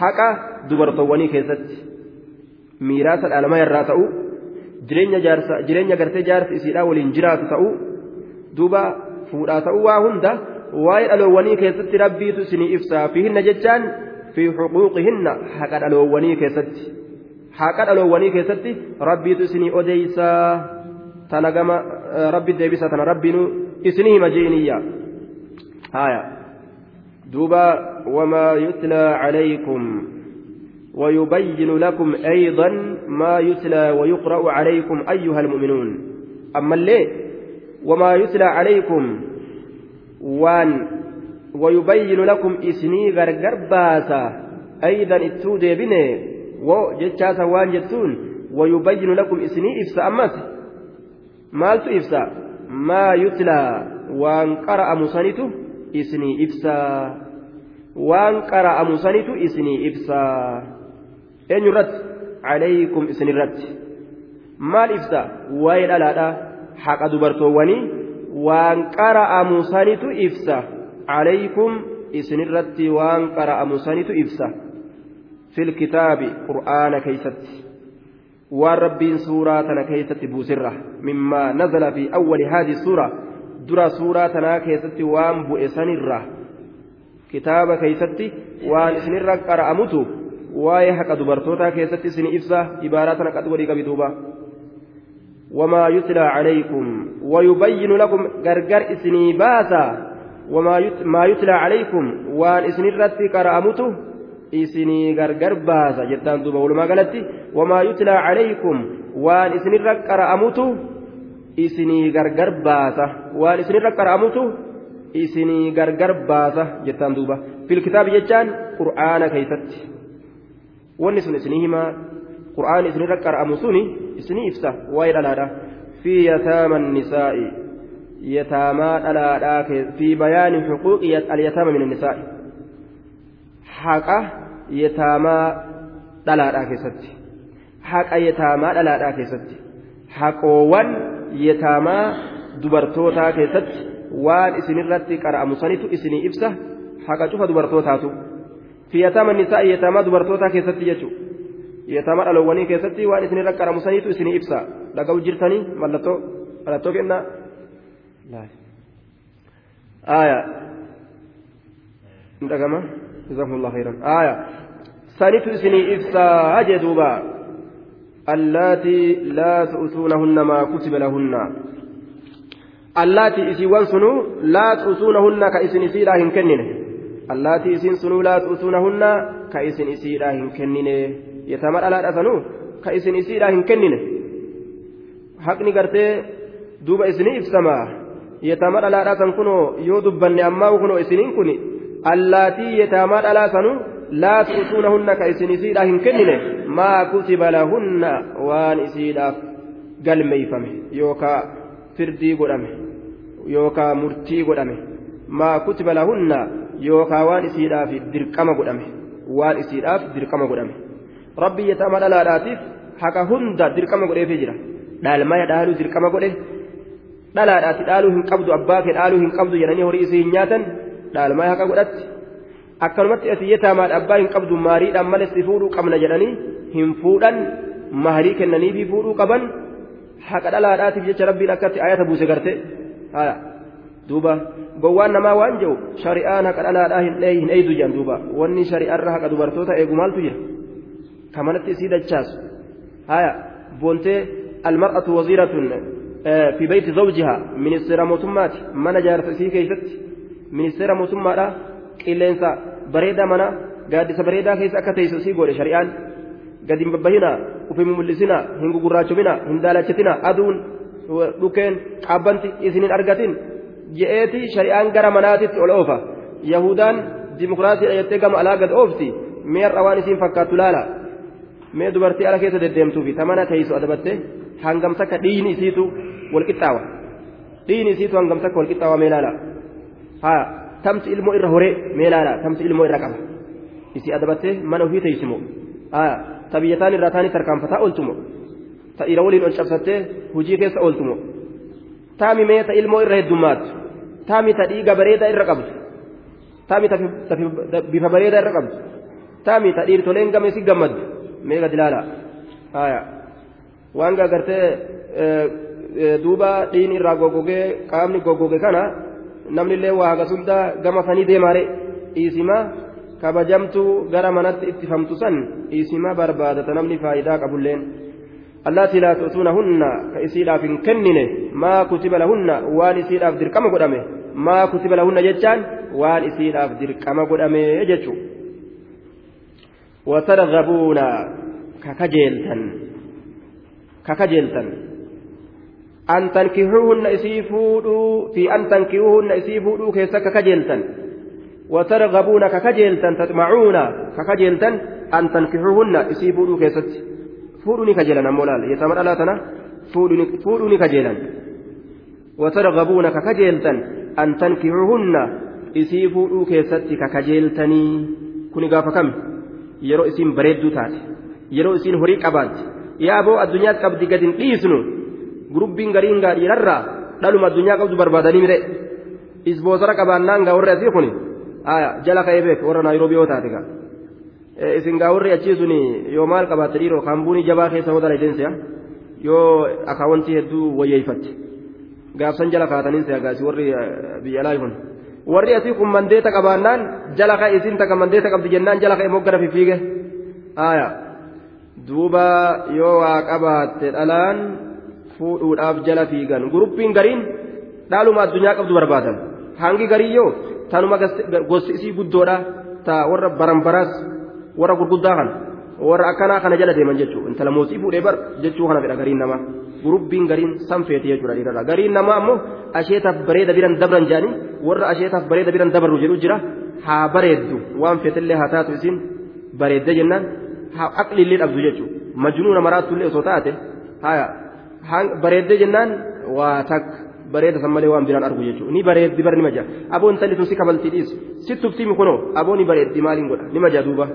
haqa dubartoowwanii keessatti miiraasa dhaalama irraa ta'u jireenya gartee jaarsa isiidhaa waliin jiraatu ta'u duuba fuudhaa ta'uu waa hunda waa'ee dhaloowwanii keessatti rabbiitu isinii ibsaa fiihinna jechaan fi xuquuqihinna haqa dhaloowwanii keessatti haqa dhaloowwanii keessatti rabbiitu isinii odeeysaa tana gama rabbi deebisa tana rabbiinu isinii hima je'iniyya haya duuba wamaa yutlaa calaykum ويبين لكم أيضا ما يتلى ويقرأ عليكم أيها المؤمنون. أما الليل وما يتلى عليكم وان ويبين لكم إسني غرغر باسا. أيضا التودي بني وجتشاسا وان جتون ويبين لكم إسني إفسا. أمس مالت إفسا. ما يتلى وان قرأ مسانيته إسني إفسا. وان قرأ مسانيته إسني إفسا. أين يرد عليكم إسني الرد maal ibsa waa'ee dhalaadha haqa dubartoowwanii waan qara'amu sanitu ibsa calaykum isinirratti waan qara'amu sanitu ibsa fil kitaabi qur'aana keeysatti waan rabbiin suuraa tana keeysatti buusirra mimmaa nazala fi awwali haadi suura dura suuraa tanaa keessatti waan bu'e sanirra kitaaba keeysatti waan isinirra qara'amutu waa'ee haqa dubartootaa keessatti isin ibsa ibaaraa tana qad godhii qabi duuba. وما يتلى عليكم ويبين لكم غرغر اسني باسا وما يت... ما يتلى عليكم وان اسني رتي كرامته اسني غرغر باسا جتان دوبا ولما قالت وما يتلى عليكم وان اسني رك كرامته اسني غرغر باسا وان اسني رك كرامته اسني غرغر باسا جتان wanni sun isinii himaa qur'aan isinirra qara'amu suni isinii ibsa waa'ee dhalaadha. Fi yataama nisaa'i yataamaa dhalaadhaa fi bayaani xuquuqi alyataama min annisaa'i haqa yataamaa dhalaadhaa keessatti. Haqa yataamaa dhalaadhaa keessatti. Haqoowwan yataamaa dubartootaa keessatti waan isinirratti qara'amu sanitu isinii ibsa. Haqa cufa dubartootaatu. Fi yataama nisaa'i yataamaa dubartootaa keessatti jechuudha yetama dhaloowwanii keessatti waan isin irra qaramu saniitu isinii ibsa dhaga'u jirtanii mallattoo mallattoo kennaa aya hin dhagama jazakumullah khairan aya sanitu isinii ibsaa jee duuba allaatii laa tu'tuunahunna maa kutiba lahunna allaatii isiiwwan sunuu laa tu'tuunahunna ka isin allaatii isiin sunuu laa tu'tuunahunna ka isin isiidhaa hin kennine. Yatama dhalaadha sanuu? Ka isin isiidhaa hin kennine. Haqni gartee duuba isinii ibsamaa yatama dhalaadhaa san kunoo yoo dubbanne ammaa kunoo isiniin kun allaatii yatamaa dhalaa sanuu laa tu'tuunahunna ka isin isiidhaa hin kennine. Maa kutiba lahunna waan isiidhaaf galmeeyfame yookaa firdii godhame yookaa murtii godhame. Maa kutiba lahunna yookaa waan isiidhaaf dirqama godhame waan isiidhaaf dirqama godhame rabbi yataama dhalaadhaatiif haqa hunda dirqama godheefii jira dhaalmaya dhaaluu dirqama godhe dhalaadhaati dhaaluu hin qabdu abbaa kee dhaaluu hin qabdu jedhanii horii isii hin nyaatan dhaalmaya haqa godhatti akkanumatti ati yataamaadha abbaa hin qabdu maariidhaan malee si fuudhuu qabna jedhanii hin fuudhan maharii kennaniifi fuudhuu qaban haqa dhalaadhaatiif jecha rabbiin akkatti ayata buuse garte duuba gowwaan namaa waan jedhu shari'aan haqa dhalaadhaa hin eeydu jedhan duuba wanni shari'aarra haqa dubartoota eegu maaltu jira kamanatti isii dachaasu haya boontee almar'atu waziiratun fi beeyti zawjihaa ministeera mootummaati mana jaarsa isii keessatti ministeera mootummaadha qilleensa bareedaa mana gaaddisa bareedaa keessa akka teessu isii godhe shari'aan gadi hin babbahina ufin mul'isina hin gugurraachomina hin daalachatina aduun dhukeen qaabbanti isin hin argatin je'eeti shari'aan gara manaatitti ol oofa yahudaan dimokiraasiidha jettee gama alaa gad oofti mi'arra waan isiin fakkaattu laala mee dubartii ala keessa deddeemtuufi tamana teessu adabatte hangam takka dhiini isiitu walqixxaawa dhiini isiitu hangam takka walqixxaawa mee laala haa tamsi ilmoo irra horee mee laala tamsi ilmoo irra qaba isii adabatte mana ofii teessimo haa ta biyyataan irraa taanii tarkaanfataa ooltumo ta dhiira waliin ol cabsattee hujii keessa ooltumo taami mee ta irra heddummaattu bareedaa irra qabdu taami ta bifa bareedaa irra qabdu taami ta dhiirtoleen game si gammaddu mee gad ilaala haya waan gagartee duuba dhiin irraa goggogee qaamni goggoge kana namni illee waa hagasunda gama sanii deemaare dhiisima kabajamtuu gara manatti ittifamtu san dhiisima barbaadata namni faayidaa qabulleen allaati laa tu'tuunahunna ka isiidhaaf hin kennine maa kutiba lahunna waan isiidhaaf dirqama godhame maa kutiba lahunna jechaan waan isiidhaaf dirqama godhame jechuu watargabuuna kakajeeltan kakajeeltan an tankihuuhunna isii fuudhuu fi an tankihuuhunna isii fuudhuu keessa kakajeeltan watargabuuna kakajeeltan tatmacuuna kakajeeltan an tankihuuhunna isii fuudhuu keessatti ammoo laal yetama dhalaa tana fuudhuu ni kajeelan watargabuuna kakajeeltan an tankihuuhunna isii fuudhuu keessatti kakajeeltanii kuni gaafa kami yeroo isiin bareedduu taate yeroo isiin horii qabaatti yaa aboo addunyaatti qabdi gadi hin dhiisnu gurubbiin gariin gaadhiirarraa dhaluma addunyaa qabdu barbaadanii mire isboosara qabaannaan gaa warri asii kun jala ka'ee beek warra naayiroobii yoo taate gaa isin gaa warri achii sun yoo maal qabaatte dhiiroo kaambuunii jabaa keessa hoo dalaydensiya yoo akaawwantii hedduu wayyeeyfatte gaafsan jala kaataniin siya gaasi warri biyya alaa kun warri asii kun mandeeta qabaannaan jala ka'e isin takka mandeeta qabdi jennaan jala ka'e moggara fiffiige aayaa duuba yoo waa qabaatte dhalaan fuudhuudhaaf jala fiigan guruppiin gariin dhaaluma addunyaa qabdu barbaadan hangi garii yoo tanuma gosti isii guddoodha ta warra baranbaraas warra gurguddaa kana warra akkanaa kana jala deeman jechuudha intala mootii fuudhee bar jechuu kana fedha gariin namaa guruppiin gariin sanfeeti jechuudha dhiirarra gariin namaa ammoo asheetaaf bareeda biran dabran jedhanii warra asheetaaf bareeda biran dabarru jedhu jira haa bareeddu waan feetillee haa taatu isin bareedde jennaan haa aqlillee dhabdu jechuudha majnuuna maraatullee osoo taate haa bareeddee jennaan waa takka bareeda san malee waan biraan argu jechuudha ni bareeddi bar nima jaa aboo intalli sun si kabaltii dhiisu si tuftimi kunoo aboo ni bareeddi maaliin godha nima jaa duuba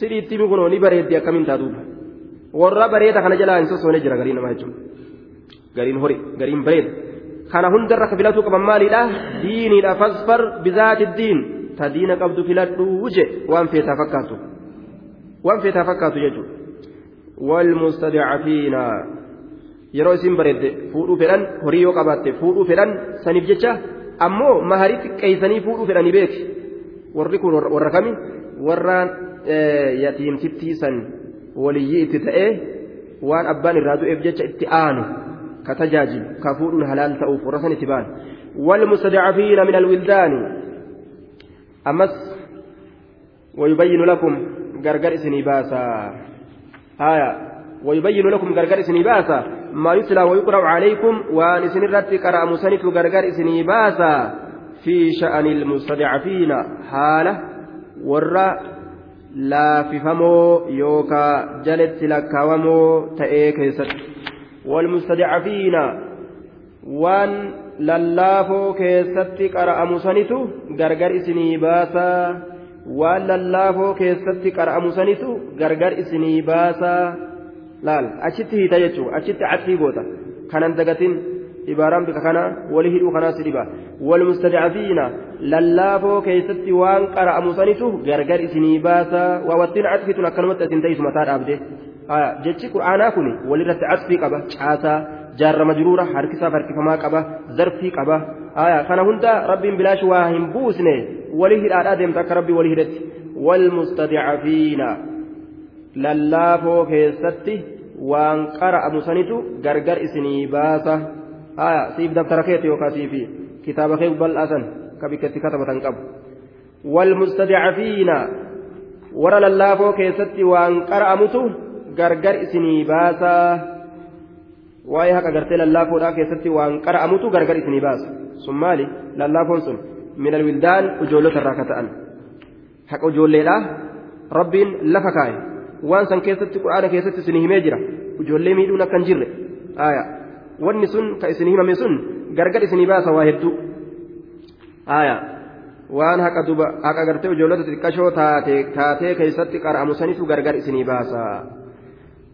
si dhiittimi kunoo ni bareeddi akkamiin taa duuba warra bareeda kana jalaa hin sossoone jira gariin namaa jechuudha gariin hori gariin bareeda kana hundarra ka filatuu qaban maaliidha diiniidha fasfar bizaati diin ta diina qabdu filadhuu je waan feetaa fakkaatu waan feetaa fakkaatu jechuudha walmustadcafiina yeroo isin bareedde fuudhuu fedhan horii yoo qabaatte fuudhuu fedhan saniif jecha ammoo maharii xiqqeessanii fuudhuu fedhanii beeki warri kun warra kami warra yatiimtittii san waliyyii itti ta'ee waan abbaan irraa du'eef jecha itti aanu ka tajaajilu ka fuudhuun halaal ta'uuf warra san itti ba'an والمستضعفين من الولدان أمس ويبين لكم غرغر إسني باسا آية ويبين لكم غرغر إسني باسا ما يتلى ويقرأ عليكم وأن إسن الرد قرأ مسنت غرغر إسني باسا في شأن المستضعفين حالة ورّا laafifamoo yookaa jalatti lakkaawamoo ta'ee keessatti. Walmustadcafiina waan lallaafoo keessatti qara'amu sanitu gargar isinii baasaa. Waan lallaafoo keessatti qara'amu sanitu gargar isinii baasaa. Laal achitti hiita jechuudha achitti caxii goota. Kanan dagatin ibaaraan bika kana wali hidhuu kanaas dhiba walmustadcafiina lallaafoo keessatti waan qara'amu sanitu gargar isinii baasaa waa wattiin catfitun akkanumatti isin ta'isu mataa dhaabde jechi qur'aanaa kun walirratti catfii qaba caasaa jaarra majruura harkisaaf harkifamaa qaba zarfii qaba kana hunda rabbiin bilaash waa hin buusne wali hidhaadhaa deemta akka rabbii wali hidhetti walmustadcafiina lallaafoo keessatti waan qara'amu gargar isinii baasa haya siif daftara keeti yookaan siifi kitaaba kee bal'aasan ka bikkatti katabatan qabu walmustadcafiina warra lallaafoo keessatti waan qara'amutu gargar isinii baasaa waa'ee haqa gartee lallaafoodhaa keessatti waan qara'amutu gargar isinii baasa sun maali lallaafoon sun min alwildaan ijoollota irraa ka ta'an haqa ijoolleedhaa rabbiin lafa kaa'e waan san keessatti qur'aana keessatti isinii himee jira ijoollee miidhuun akka hin jirre aayaa wanni sun ka isin himame sun gargar isinii baasa waa hedduu aya waan haqa duba haqa gartee ijoollota xixiqqashoo taate taatee keessatti qara'amu sanitu gargar isinii baasa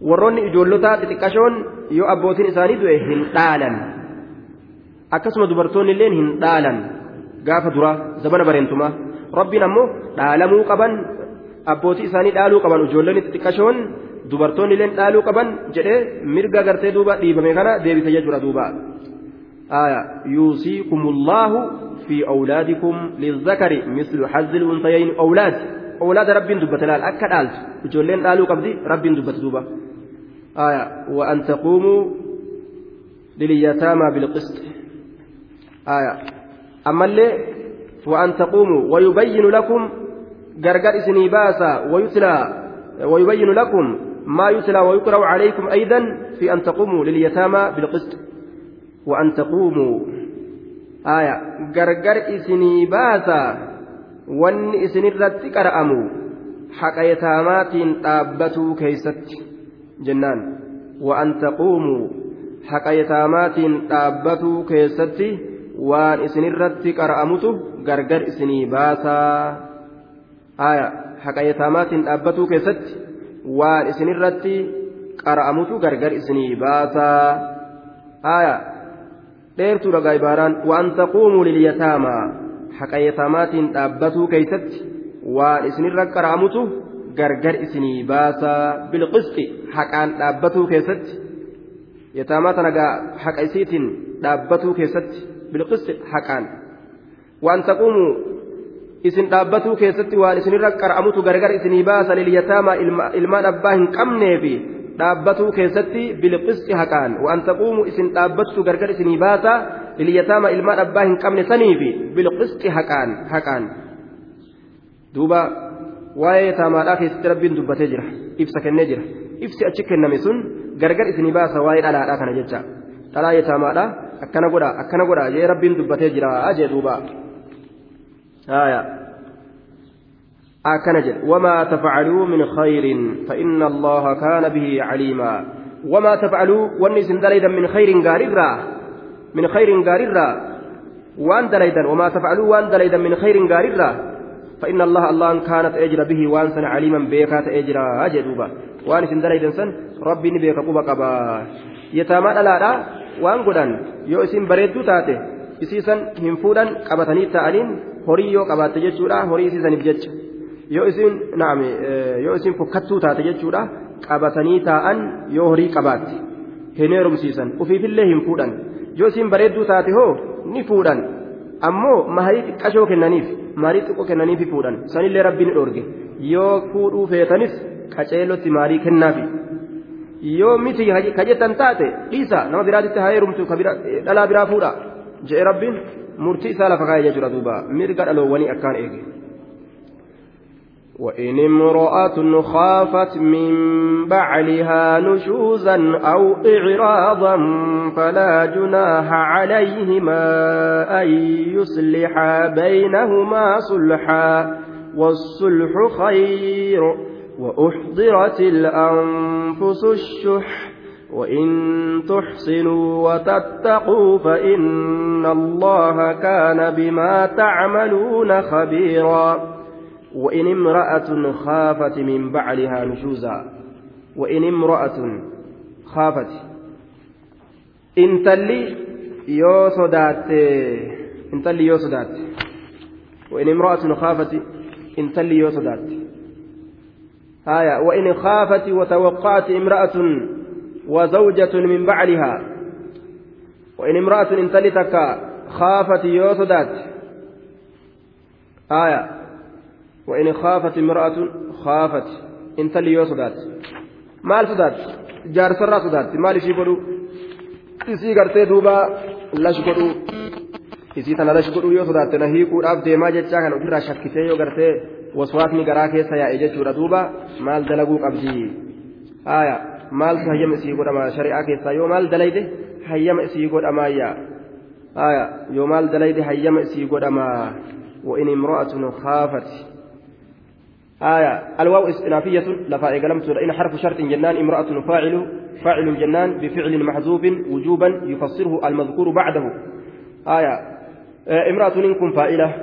warroonni ijoollota xixiqqashoon yoo abbootiin isaanii du'e hin dhaalan akkasuma dubartoonni illeen hin dhaalan gaafa duraa zabana bareentumaa rabbiin ammoo dhaalamuu qaban abbootii isaanii dhaaluu qaban ijoolleen xixiqqashoon dubartoonni illee dhaaluu qaban jedhee mirga gartee duuba dhiibame kana deebise jechuudha duuba yuusiikumullaahu fi awlaadikum lizakari mislu hazzil unsayayn awlaad awlaada rabbiin dubbate laal akka dhaaltu ijoolleen dhaaluu qabdi rabbiin dubbate duuba an taquumuu لليتامى بالقسط آية أما اللي وأن تقوموا ويبين لكم غرغر إسني باسا ويتلى ويبين لكم ما يتلى ويقرأ عليكم أيضا في أن تقوموا لليتامى بالقسط وأن تقوموا. آية. غرغر إسني باسا. وأن إسني الرد قرأموا حق يتامات تابتوا كيست. جنان. وأن تقوموا. haqa yataamaatiin dhaabbatuu keessatti waan isinirratti qara'amutu gargar isinii baasaa aya haqa yataamaatiin dhaabbatuu keessatti waan isinirratti qara'amutu gargar isinii baasaa aya dheertuudha gaa'ibaaraan waan taquumuu lilyataamaa haqa yataamaatiin dhaabbatuu keessatti waan isinirra qara'amutu gargar isinii baasaa bilqisxi haqaan dhaabbatuu keessatti yataamaa tana gaa haqa isiitiin dhaabbatuu keessatti bilqisti haqaan waan taquumu isin dhaabbatuu keessatti waan isinirra qara'amutu gargar isinii baasa lilyataamaa ilmaan abbaa hin qabneefi dhaabbatuu keessatti bilqisti haqaan waan taquumu isin dhaabbattu gargar isinii baasa lilyataamaa ilmaan abbaa hin qabne saniifi bilqisti haqaan haqaan duuba waa'ee yataamaadhaa keessatti rabbiin dubbatee jira ibsa kennee jira ibsi achi kenname sun gargar isinii baasa waa'ee dhalaadhaa kana jecha dhalaa yataamaadha akkana godha akkana godha jee rabbiin dubbatee jira jee duuba jedhe wamaa tafcaluu min khayrin fainna allaha kaana bihi caliimaa wamaa tafcaluu wanni isin dalaydan min khayrin gaarirraa min khayrin gaarirraa waan dalaydan wamaa tafcaluu waan dalaydan min khayrin gaarirraa فإن الله الله كانت أجر به وأنسن عليما بيكات أجر أجدوبا وأن سن دليل سن ربي نبيك قبا قبا يتاما لا وأن قدان اسم بريدو تاتي isiisan hin fuudhan qabatanii ta'aniin horii yoo qabaatte jechuudha horii isiisaniif jecha yoo isin naam yoo isin fokkattuu taate jechuudha qabatanii taa'an yoo horii qabaatte hin heerumsiisan ufiifillee hin fuudhan yoo isin bareedduu taate hoo ni fuudhan ammoo maharii xiqqashoo kennaniif maharii xiqqoo kennaniif fuudhan sanillee rabbiin dhoorge yoo fuudhuu feetanis qaceelotti maarii kennaafi yoo miti kajettan taate dhiisa nama biraatitti haa heerumtu dhalaa biraa fuudha je'e rabbiin murtii isaa lafa kaa'ee jechuudha duuba. Mirga dhaloowwanii akkaan eege. وإن امرأة خافت من بعلها نشوزا أو إعراضا فلا جناح عليهما أن يصلحا بينهما صلحا والصلح خير وأحضرت الأنفس الشح وإن تحسنوا وتتقوا فإن الله كان بما تعملون خبيرا. وإن امرأة خافت من بعلها نشوزا. وإن امرأة خافت. إن تلي يو صدات إن تلي يو وإن امرأة خافت إن تلي يو آية. وإن خافت وتوقعت امرأة وزوجة من بعلها وإن امرأة إن تلتك خافت يو صدات آية وإن خافت امرأة خافت إن تلي يو صدات maal sodaatti jaarsarraa sodaatti maal ishii godhu isii gartee duuba lash godhu isii tana lash godhu yoo sodaatte na hiikuudhaaf deemaa jechaa kan ofirraa shakkisee yoo gartee waswaasni garaa keessa yaa'e jechuudha duuba maal dalaguu qabdi haaya maaltu hayyama isii godhama? Shari'aa keessaa yoo maal dalayde hayyama isii godhamaayya haaya yoo maal dalayde hayyama isii godhama? وإن امرأة خافت آية الواو استنافية لفا إقلمت إن حرف شرط جنان امرأة فاعل فاعل جنان بفعل محذوف وجوبا يفسره المذكور بعده آية آه امرأة منكم فاعلة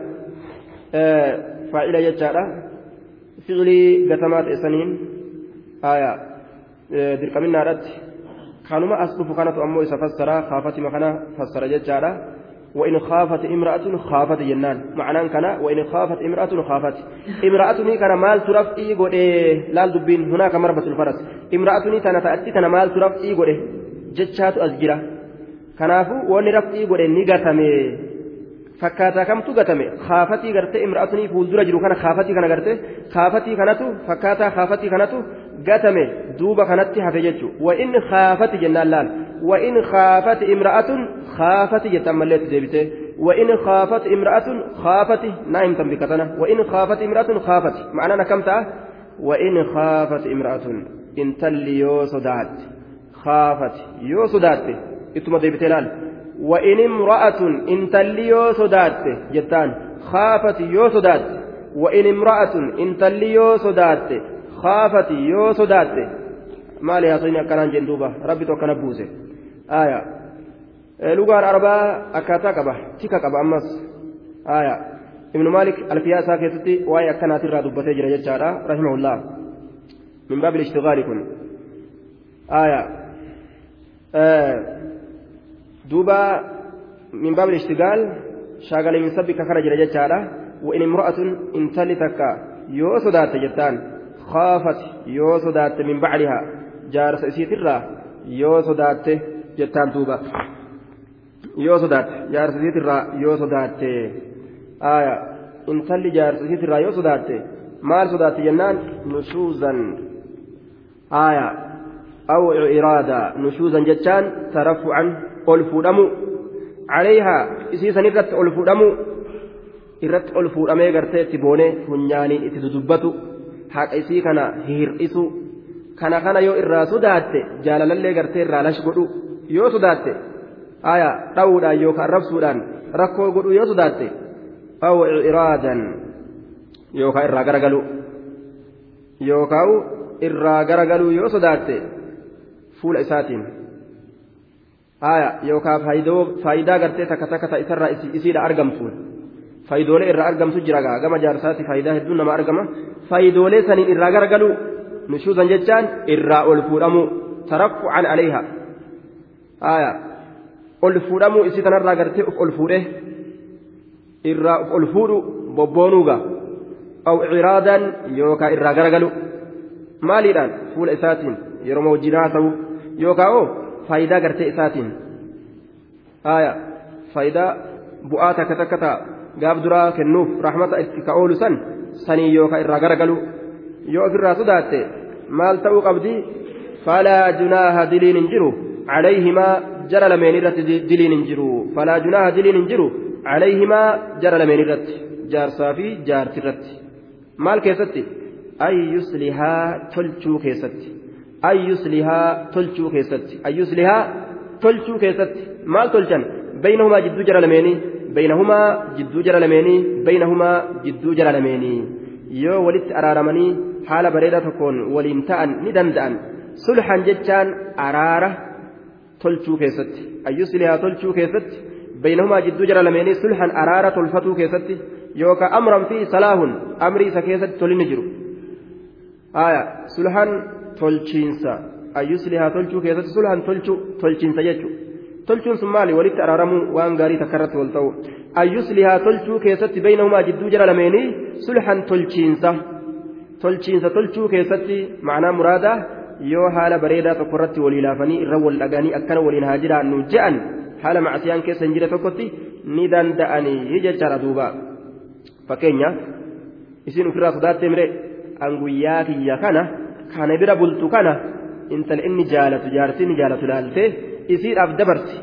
آه فاعلة يجارة فعلي قتمات إسنين آية آه دركمنا رد كانوا أصدف كانت أمو إسا فسر خافت مخنا فسر يجارة وإن خافت امرأة خافت جنان معنى كان وإن خافت امرأة خافت امرأة كان مال ترف إي إيه لا دبين هناك مربة الفرس امرأة تنا تأتي تنا مال ترف إي إيه جتشات أزجرة كنافو وأن رف إي إيه نيغتمي fakkaataa kamtu gatame? Kaafatii gartee imra'atanii fuuldura jiru kana kaafatii kana gartee kaafatii kanatu fakkaataa kaafatii hafe jechuudha wa'in kaafati jennaan laal wa'in kaafati imra'atun kaafati jettan malleetti deebitee wa'in kaafati imra'atun kaafati naa himtan bikkatana wa'in kaafati imra'atun kaafati ma'anaan akkam ta'a wa'in kaafati imra'atun intalli yoo sodaatte kaafati yoo sodaatte ittuma deebitee laal. وإن امرأة إن تليو صدات جتان خافت يو صدات وإن امرأة إن تليو صدات خافت يو صدات ما لي أصيني أكنان جندوبة ربي تو كان بوزي آية لغار أربعة أكاتا كبا تيكا كبا أمس آية ابن مالك الفيا ساكتتي واي أكنات الرا دبتي جرى رحمه الله من باب الاشتغال كن آية آه دوبا من باب الاشتغال شاغل من سبك خرج رجال وإن امرأة انتلتك يو صدات جتان خافت يو صدات من بعدها جار سيسيت الرا يو صدات جتان دوبا يو صدات جار سيسيت الرا يو صدات آية انتلي جار سيسيت الرا يو صدات sodaatti jennaan nushuuzan aya aw iraada nushuuzan jechaan tarafucan ol fuudhamu caleeyhaa isiisan irratti ol fuudhamu irratti ol fuudhamee gartee itti boonee funyaaniin itti dudubbatu haqa isii kana hir'isu kana kana yoo irraa sodaatte jaalalallee gartee irraa lash godhu yoo sodaatte aya dha'uudhaan yookaan rabsuudhaan rakkoo godhu yoo sodaatte aw iraadan yookaan irraa garagalu yookaan irraa garagalu yoo sodaatte fuula isaatiin. haya yookaan faayidaa gartee takka takka ta isarraa isiidha argamtuun faayidoolee irraa argamtu jira gama jaarsaatti faayidaa hedduun nama argama faayidoolee saniin irraa garagalu nushuusan jechaan irraa ol fuudhamu tarakkucan aleeha haya ol fuudhamuu isii tanarraa gartee uf ol fuudhe irraa uf ol fuudhu bobboonuuga aw ciraadan yookaan irraa garagalu maaliidhaan fuula isaatiin yeroo wajjin haasa'u yookaan oo faayidaa gartee isaatiin faayidaa bu'aa takka takka ta'a gaaf duraa kennuuf rahmata itti ka oolu san sanii yookaan irraa garagalu yoo ofirraa sodaatte maal ta'uu qabdi falaa junaaha diliin hin jiru calayhimaa jara lameen irratti diliin hin jiru falaa junaaha diliin hin jiru calayhimaa jara lameen irratti jaarsaa fi jaarti irratti maal keessatti ay yuslihaa tolchuu keessatti an yuslihaa tolchuu keessatti an yuslihaa tolchuu keessatti maal tolchan baynahumaa jidduu jara lameenii baynahumaa jidduu jara lameenii baynahumaa jidduu jara lameenii yoo walitti araaramanii haala bareedaa tokkoon waliin ta'an ni danda'an sulhan jechaan araara tolchuu keessatti an yuslihaa tolchuu keessatti baynahumaa jidduu jara lameenii sulhan araara tolfatuu keessatti yookaan amran fi salaahun amrii isa keessatti tolinni jiru sulhan tolchiinsa ayyuslihaa tolchuu tolchuun sun maali walitti araaramuu waan gaarii takka irratti wal ta'u ayyuslihaa tolchuu keessatti beeynahumaa jidduu jara lameenii sulhan tolchiinsa tolchiinsa tolchuu keessatti macnaa muraadaa yoo haala bareedaa tokko irratti walii laafanii irra wal dhaganii akkana waliin haa jiraannu je'an haala macsiyaan keessa hin jire tokkotti ni danda'anii jechaadha duuba fakkeenyaaf isin ofirraa sodaattee mire an guyyaa kiyya kana. kana bira bultu kana intala inni jaalatu jaartiin jaalatu laaltee isiidhaaf dabarsi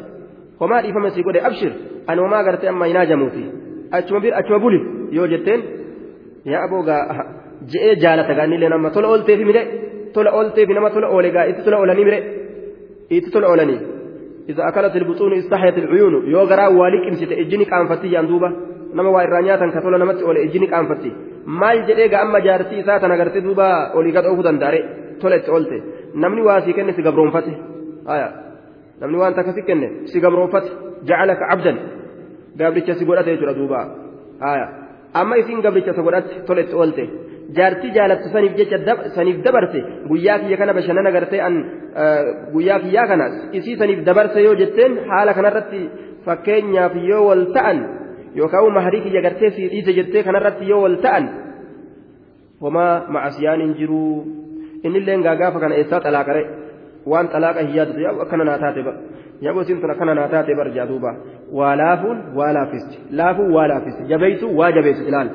homaa dhiifama sii godhe abshir ani homaa agartee amma hin haajamuufi achuma bir achuma buli yoo jetteen yaa aboogaa je'ee jaalata gaa niileen amma tola oolteefi mire tola oolteefi nama tola oole gaa itti tola oolanii mire itti tola oolanii. Isa akalat ilbuxuunu istaxyat ilcuyuunu yoo garaa waa liqimsite ijji ni qaanfatti yaan duuba nama waa irraa nyaatan ka tola namatti oole ijji ni qaanfatti. Maal jedhee gaa amma jaartii isaa tan agartee duuba olii gadhoofuu danda'are tola itti oolte namni waa sii kenne si. Namni waan takka si kenne si gabroonfate jacalaka cabdan gabricha si godhate jechuudha duuba amma isiin gabricha isa godhatte tola itti oolte jaartii jaalattu saniif jecha saniif dabarse guyyaa kiyya kana bashannana gartee an guyyaa kiyyaa kana isii saniif dabarse yoo jetteen haala kanarratti fakkeenyaaf yoo wal ta'an yookaan maharii kiyya gartee sii dhiise jettee kanarratti yoo wal ta'an homaa macasiyaan hin jiruu innillee gaafa kana eessaa xalaaqare yaa akkana naa taate bara yaa gosiin tun akkana naa taate bara jaa duuba waa laafuun waa laafisti laafuun waa laafisti jabeessu waa jabeessu ilaali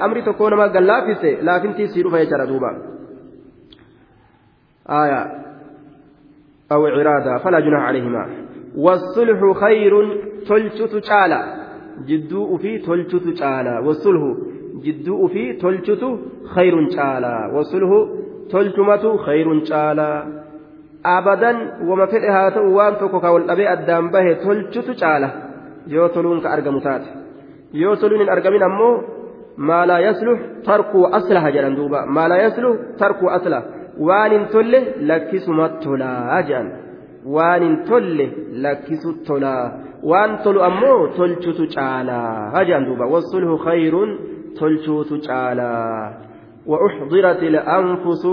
amri tokko nama gan laafiste laafintii sii dhufa jechaadha duuba. آية أو عرادة فلا جناح عليهما والصلح خير تلشت تعالى جدوء في تلشت تعالى والصلح جدوء في تلشت خير تعالى والصلح تلشمة خير تعالى أبدا وما فئها توان تكوكا والأبي أدام به تلشت تعالى يوتلون كأرقمتات يوتلون الأرقمين أمو ما لا يصلح ترك أصلها جلن دوبا. ما لا يصلح ترك أصلها waan hin tolle lakkisuma tolaa jedhan waan hin tolle lakkisu tolaa waan tolu ammoo tolchutu caalaa jedhan duuba wasulhu khayrun tolchuutu caalaa وأحضرت الأنفس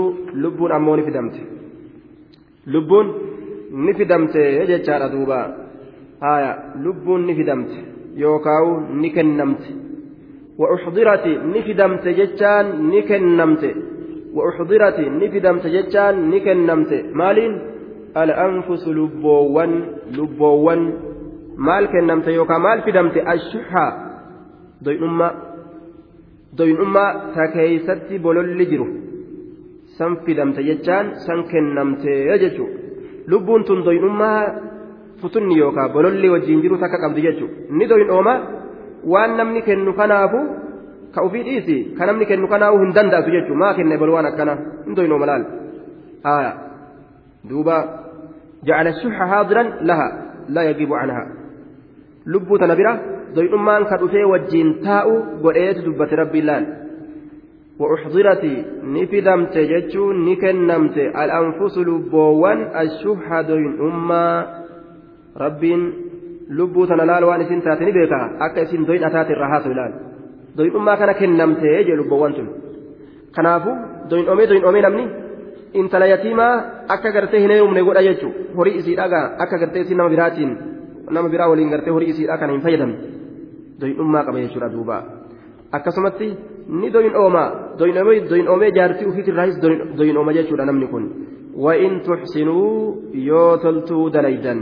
لبون أمو نفدمت لبون نفدمت يجتشار دوبا هايا لبون نفدمت يوكاو نكنمت وأحضرت نفدمت جتشان نكنمت وأحضرت نفدمت جتان نكنمت مالين الأنفس لبوان لبوان maal kennamte yookaan maal fidamte? Ashuxa doynummaa. Doynummaa ta keeysatti bololli jiru. San fidamte jechaan san kennamte jechu lubbuun tun doynummaa futunni yookaan bololli wajjiin jiru takka qabdi jechu ni doynooma waan namni kennu kanaafu ka ofii dhiisi ka namni kennu kanaa'uu hin danda'atu jechuun maa kenne bal waan akkana hin doyinoo malaal haaya duuba jacala shuxa haadiran laha laa yagibu canha lubbuu tana bira doyinummaan ka dhufee wajjiin taa'u godheetu dubbate rabbiin laal وأحضرت نفدمت جتشو نكنمت الأنفس لبوان الشح دوين أما رب لبو تنلال وان سن تاتني بيكا أكا سن دوين أتات الرهاس لال doyidhummaa kana kennamtee jee lubbawwan tun kanaafu doyidhoomee doyidhoomee namni intala yatiimaa akka gartee hin heerumne godha jechuun horii isii dhagaa akka gartee isii nama biraatiin nama biraa waliin gartee horii isii kana hin fayyadamne doyidhummaa qaba jechuudha duuba akkasumatti ni doyidhoomaa doyidhoomee jaartii ofiitirraayis doyidhooma jechuudha namni kun وإن تحسنوا يو تلتو دليدا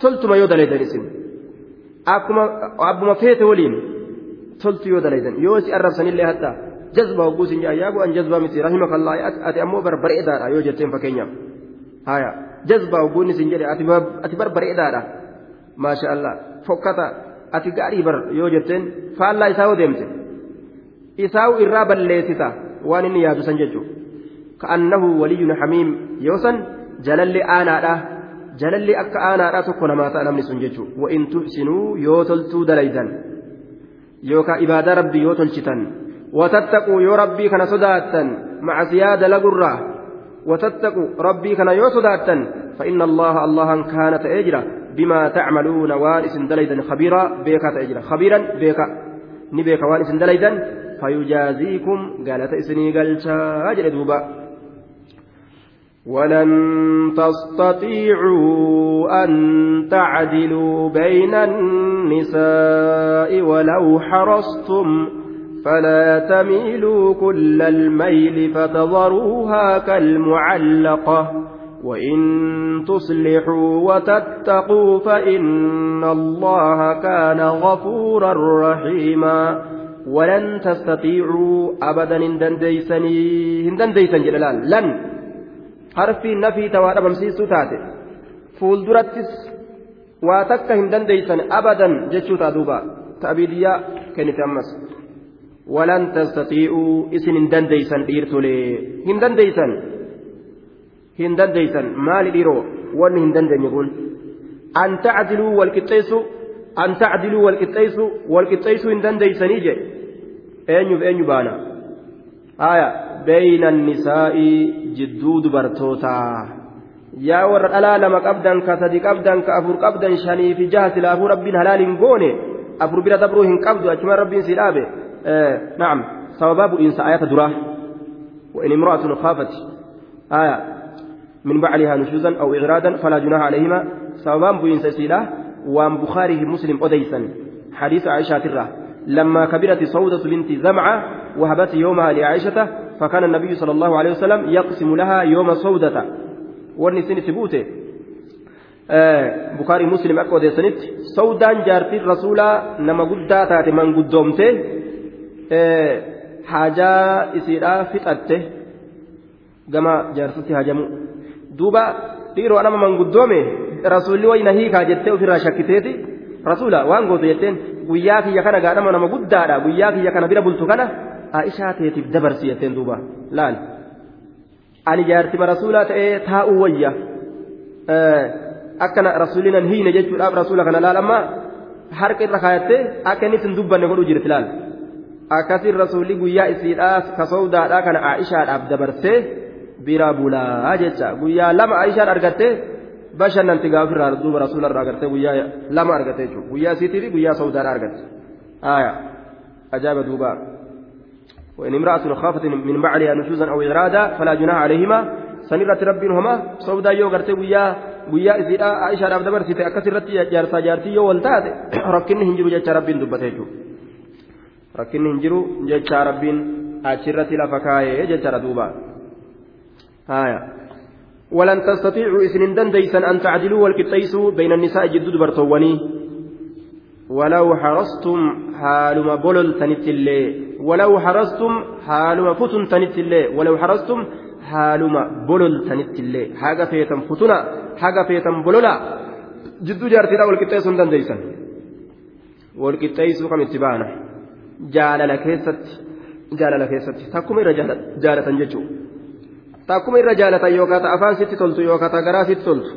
تلتما يو دليدا اسم أكما أبما فيت ولين toltu yoo dalaydan yoo si arrabsanillee hatta jazba hogguu sin jaa yaa bu'an jazbaa miti rahimaka allah ati ammoo barbareedaadha yoo jetteen fakkeenyaaf haya jazbaa hogguun isin jedhe ati barbareedaadha maasha allah fokkata ati gaarii bar yoo jetteen faallaa isaa yoo deemte isaa irraa balleessita waan inni yaadu san jechuudha ka'annahu waliyyun hamiim yoo san jalalli aanaadha jalalli akka aanaadha tokko namaa ta'a namni sun jechuudha wa'in tuxsinuu yoo toltuu dalaydan. yookaan ibaadaa rabbii yoo tolchitan watattaquu yoo rabbii kana sodaattan macasiyaa dalagurraa watattaquu rabbii kana yoo sodaattan فإن الله الله كان تأجرا بما تعملون وارث دليدا خبيرا بيكا تأجرا خبيرا بيكا نبيكا وارث دليدا فيجازيكم. قالت إسني قلتا أجل دوبا. ولن تستطيعوا أن تعدلوا بين النساء ولو حرصتم. فلا تميلوا كل الميل فتذروها كالمعلقة. وإن تصلحوا وتتقوا فإن الله كان غفورا رحيما. ولن تستطيعوا أبدا إن دنديسني إن دنديسن جلال لن harfii nafii tawaa dhabamsiistuu taate fuuldurattis waa takka hin dandeeysan abadan jechuu taa duuba ta'abiidiyyaa kennite ammas walan tastatii'uu isin hin dandeeysan dhiirtolee hin dandeeysan hin dandeeysan maali dhiiroo wanni hin dandeenye kun an tacdiluu walqixxeessu eenyuuf eenyu baana aya beyna annisaa'i jidduu dubartootaa yaa warra dhalaa lama qabdan ka sadi qabdan ka afur qabdan shanii fi jaha silaafuu rabbiin halaal hin goone afur bira dabruu hin qabdu achuma rabbiin si dhaabe na'am sababaa bu'iinsa ayata duraa وإن امرأة خافت آية من بعلها نشوزا أو إغرادا فلا جناح عليهما سببان بوين سيسيلا وان بخاري مسلم أديسا حديث عائشة ترى لما كبرت سودة بنت زمعة وهبت يومها لعائشة فكان النبي صلى الله عليه وسلم يقسم لها يوم سودة والنسين تبوته bukaarii muslim akka odeessanitti sawdaan jaartiin rasuulaa nama guddaa taate manguddoomte haajaa isiidhaa fixatte gama jaarsatti haajamu duuba dhiiroo nama manguddoome rasuulli wayna hiikaa jettee ofirraa shakkiteeti rasuula waan gootu guyyaa kiyya kana gaadhama nama guddaadha guyyaa kiyya kana bira bultu kana aishaa teetiif dabarsi jetteen duuba laal ani jaartima rasuulaa ta'ee taa'uu wayya akkana rasuulli nan hiine jechuudhaaf rasuula kana laal amma harka irra kaayattee akka inni isin dubbanne godhuu jirti laal akkasiin rasuulli guyyaa isiidhaa ka sowdaadhaa kana aishaadhaaf dabarsee bira bulaa jecha guyyaa lama aishaan argattee bashannanti gaafa irraa duuba rasuula irraa agartee guyyaa lama argatte jechuudha guyyaa isiitii fi guyyaa sowdaadhaa argatte aayaa ajaa'iba duubaa وإن امرأة خافت من بعلها نشوزا أو إرادا فلا جناح عليهما سنرة رب هما سودا يو غرتي ويا ويا إذا عائشة رب دبر سيتي أكثر رتي جارسا جارتي يو ولتات ركن هنجرو جاتا رب دبته ركن هنجرو جاتا رب أشرتي لفكاية جاتا دوبا هايا ولن تستطيعوا إسن دنديسا أن تعدلوا والكتيسوا بين النساء جدد برتواني. ولو حرصتم حالما بولل تنتلي. ولو حرصتم حالما فتن تنتلي. ولو حرصتم حالما بولل تنتلي. حاجة فيتم فتنا حاجة فيتم بولولا جدو جارتنا والكتيسوا دنديسا. والكتيسوا كم اتبانا جالل كيست جالل كيست تكم جالة ججو takkuma irra jaalatan yookaan ta afaan sitti toltu yookaan ta garaa sitti toltu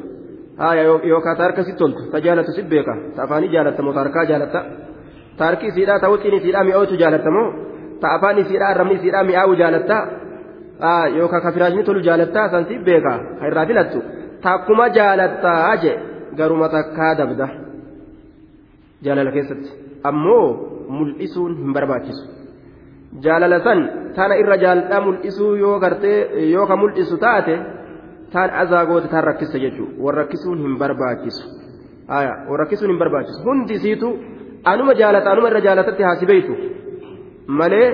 haaya yookaan ta harka sitti toltu ta jaalatu sitti beeka ta afaanii jaalatta moo ta harkaa jaalatta ta harki isiidhaa ta wuxiin isiidhaa mi'ootu jaalatta moo ta afaan isiidhaa arrabni isiidhaa mi'aawu jaalatta yookaan ka tolu jaalatta san sitti beeka ka irraa filattu takkuma jaalattaa je garuma takkaa dabda jaalala keessatti ammoo mul'isuun hin barbaachisu. Jaalala san tana irra jaaladhaa mul'isuu yoo gartee yoo ka mul'isu taate taan azaa goote taan rakkisa jechuudha warra rakkisuun hin barbaachisu. Warra rakkisuun hin barbaachisu. Hundi isiitu anuma jaalata anuma irra jaalatatti haasibeytu malee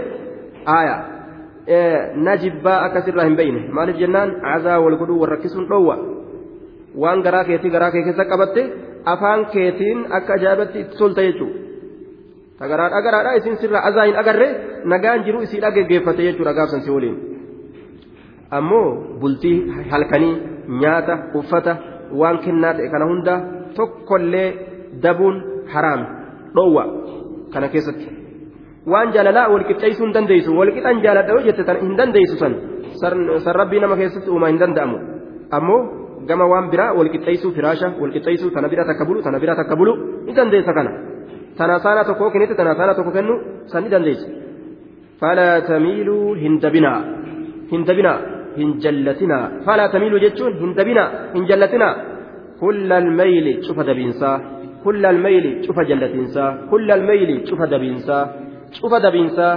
na jibbaa akkasirraa hin beeyne maaliif jennaan? Azaa wal godhuu warra rakkisuun dhoowwa. Waan garaa keetii garaa kee keessa qabatte afaan keetiin akka ajaa'ibatti itti tolta jechuudha. tagaraadha garaadha isin sirra azaa hin agarre nagaan jiru isiidha geggeeffate jechuudha gaafsan si waliin ammoo bultii halkanii nyaata uffata waan kennaa ta'e kana hunda tokkollee dabuun haraam dhoowwa kana keessatti waan jaalalaa walqixxeessuu hin dandeessu walqixan jaaladha jette hin dandeessu san san rabbii nama keessatti uumaa hin danda'amu ammoo gama waan biraa walqixxeessuu firaasha walqixxeessuu tana bira takka bulu tana bira takka bulu ni dandeessa kana. tana saana tokko kennite tana saana tokko kennu san ni dandeessi falaa tamiiluu hin dabinaa hin dabinaa hin jallatinaa falaa tamiiluu jechuun hin dabinaa hin jallatinaa kulla almayli cufa dabiinsaa kulla almayli cufa jallatiinsaa kulla almayli cufa dabiinsaa cufa dabiinsaa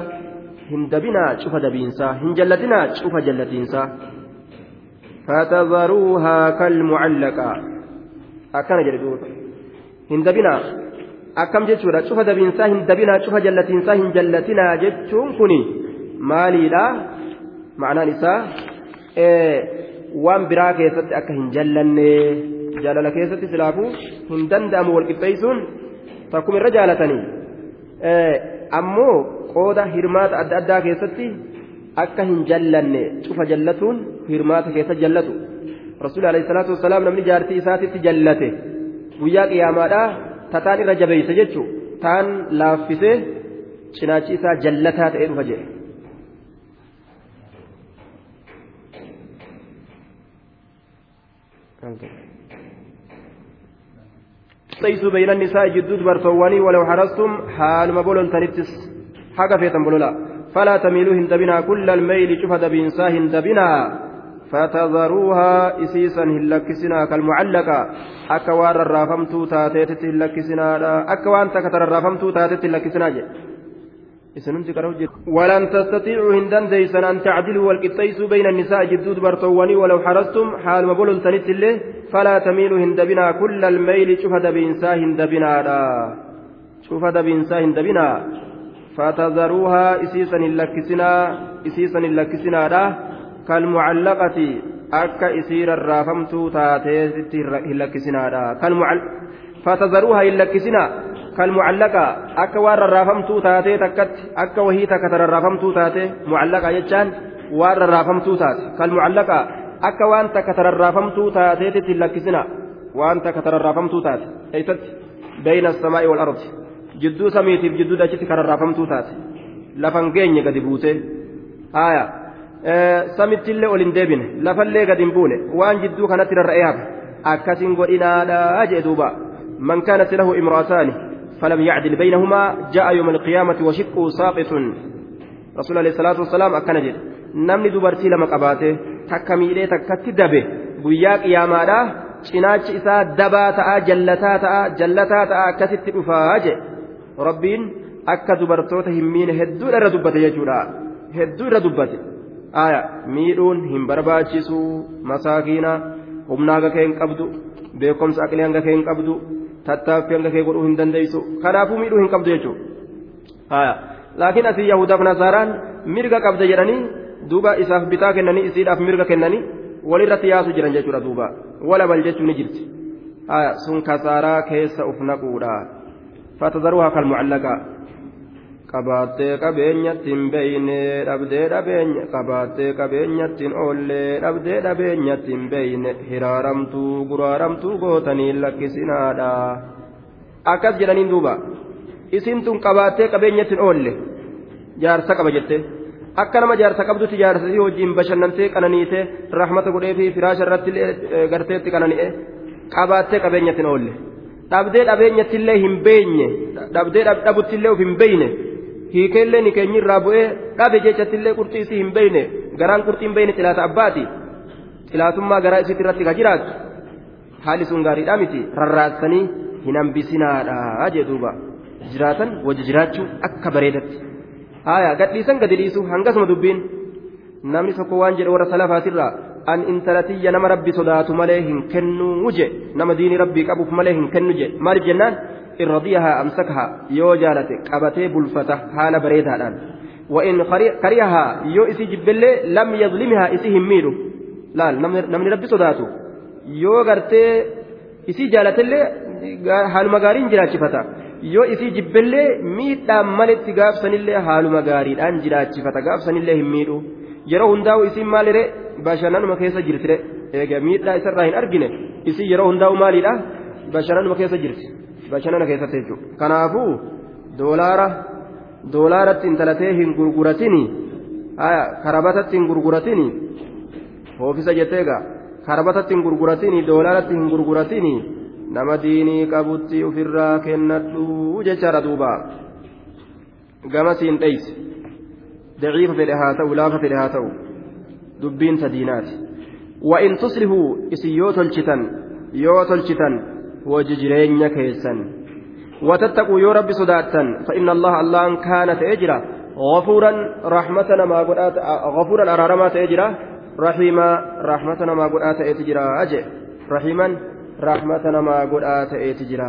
hin dabinaa cufa dabiinsaa hin jallatinaa akkam jechuudha cufa dabiinsaa hin dabinaa cufa jallatiinsaa hin jallatinaa jechuun kuni maaliidha ma'anaan isaa waan biraa keessatti akka hin jallanne jaalala keessatti silaafuu hin danda'amu walqixxeessuun takkuma irra jaalatanii ammoo qooda hirmaata adda addaa keessatti akka hin jallanne cufa jallatuun hirmaata keessa jallatu rasuulli salaatu wasalaam namni jaartii isaatitti jallate guyyaa qiyaamaadhaa tataan irra jabeeysa jechuun taan laaffisee cinaachi isaa jallataa ta'ee dhufa jedhe. تيسوا بين النساء جدود برتواني ولو حرصتم حال ما بولن تنتس حاجة فيتم بولولا فلا تميلوا هندبنا كل الميل شوف دبينسا هندبنا فتذروها إسيسا هلكسنا كالمعلقة akka waan rarraafamtuu taateetitti hin lakkisinaadha akka waan takka rarraafamtuu taatetti hin lakkisinaadha isinumti qara'u jiru walan tastatiicuu hin dandeeysan an tacdiluu walqixxeeysuu bayna annisaa jidduu dubartoowwanii walaw xarastum haaluma bololtanitti illee falaa tamiiluu hin dabinaa kulla almeyli cufa dabiinsaa hin dabinaadha lakkisinaa kalmucallaqati akka isii rarraafamtuu taateetitti hin lakkisinaadha fatadaruuhaa hin lakkisinaa kalmucallaqa akka waan rarraafamtuu taatee takkatti akka wahii takka tararraafamtuu taate mucallaqa jechaan waan rarraafamtuu taate kalmucallaqa akka waan takka tararraafamtuu taateetitti hin lakkisina waan takka tararraafamtuu taate eeysatti bayna asamaa'i wal ardi jidduu samiitiif jidduu dachitti kararraafamtuu taate lafan geenye gadi buute haaya samittillee ol hin deebine lafallee gadi hin buune waan jidduu kanatti rarra'ee hafe akkasin godhinaadhaa jee duuba man kaanat lahu imra'ataani يعدل بينهما جاء يوم القيامة وشقه ساقط رسول الله صلى الله عليه وسلم أكن جد نمني دبرتي لما قباته تكميلي تكتي دبه guyyaa qiyaamaadha cinaachi isaa dabaa ta'a jallataa ta'a jallataa ta'a akkasitti dhufaa je rabbiin akka dubartoota hin miine hedduudha irra dubbate jechuudha hedduu irra dubbate aya miidhuun hin barbaachisu masaakiina humna hanga kee hin qabdu beekumsa aqlee hanga kee hin qabdu tattaaffii hanga kee godhuu hin dandeessu kanaafuu miidhuu hin qabdu jechuudha laakiin asii yahudaaf nasaaraan mirga qabda jedhanii duuba isaaf bitaa kennanii isiidhaaf mirga kennanii walirratti yaasu jiran jechuudha duuba wala bal jechuu ni jirti sun kasaaraa keessa uf naquudha fatadaruuhaa kalmucallaqa qabaattee qabeenyatti hin beeyne dhabdee dhabeenya qabaattee qabeenyatti hin oolle dhabdee dhabeenyatti hin beeyne hiraaramtuu guraaramtuu gootanii lakkisinaadha. Akkas jedhaniin duuba. Isin tun qabaattee qabeenyatti hin oolle jaarsa qaba jettee akka nama jaarsa qabdutti jaarsasii wajjiin bashannantee qananiitee rahmata godhee fi firaasha irratti garteetti qanani'e. Qabaattee qabeenyatti hin oolle. Dhabdee dhabeenyatti illee hin beeyne dhabdee dhabutti illee of hin beeyne hiikeellee ni keenyi irraa bu'ee dhabe jechatti illee qurxii isii hin beeyne. Garaan qurxii hin beeyne xilaata abbaati. Xilaatummaa garaa isiitti irratti ka jiraatu haalli sun gaariidhaa miti. Rarraasanii hin hambisinaadha jee duuba. Jiraatan wajji jiraachuu akka bareedatti. aya gadhiisan gadi dhiisu hangasuma dubbiin. Namni tokko waan jedhe warra salafaatirraa an intalatiyya nama rabbi sodaatu malee hin kennuu je nama diini rabbii qabuuf malee hin kennu je maaliif jennaan in radiyahaa amsakahaa yoo jaalate qabatee bulfata haala bareedaadhaan وإن كرهها يو إسي جبلي لم يظلمها إسي هميلو لا نمني ربي صداته يو غرتي إسي جالتلي حال مغارين جراتشفتا yoo isii jibbellee miidhaan malitti gaafsanillee haaluma gaariidhaan jiraachifata gaafsanillee hin miidhu yeroo hundaa'u isiin maalire bashannanuma keessa jirtire eega miidhaa isarraa hin argine isii yeroo hundaa'u maaliidha bashannanuma keessa jirti bashannana keessatti jechuudha. Kanaafuu doolaara doolaaratti intalatee hin gurguratini karabatatti hin gurguratini hoofisa jetteega karabatatti hin gurguratini doolaaratti hin gurguratini nama diinii qabutti ofirraa kennadhuu jechaadha duuba. Gamasiin dheeyse. Daciifa fedhe haa ta'u laafa fedhe haa ta'u. Dubbiin ta diinaati wa'in tuslihuu isin yoo tolchitan yoo tolchitan تلشتن يو تلشتن وجي جرين كيسن وتتقوا يو رب صداتا فإن الله الله كانت أجرا غفورا رحمتنا ما قلت غفورا أرارما تأجرا رحيما رحمتنا ما قلت أجرا أجي رحيما rahmata namaa godhaa ta'eeti jira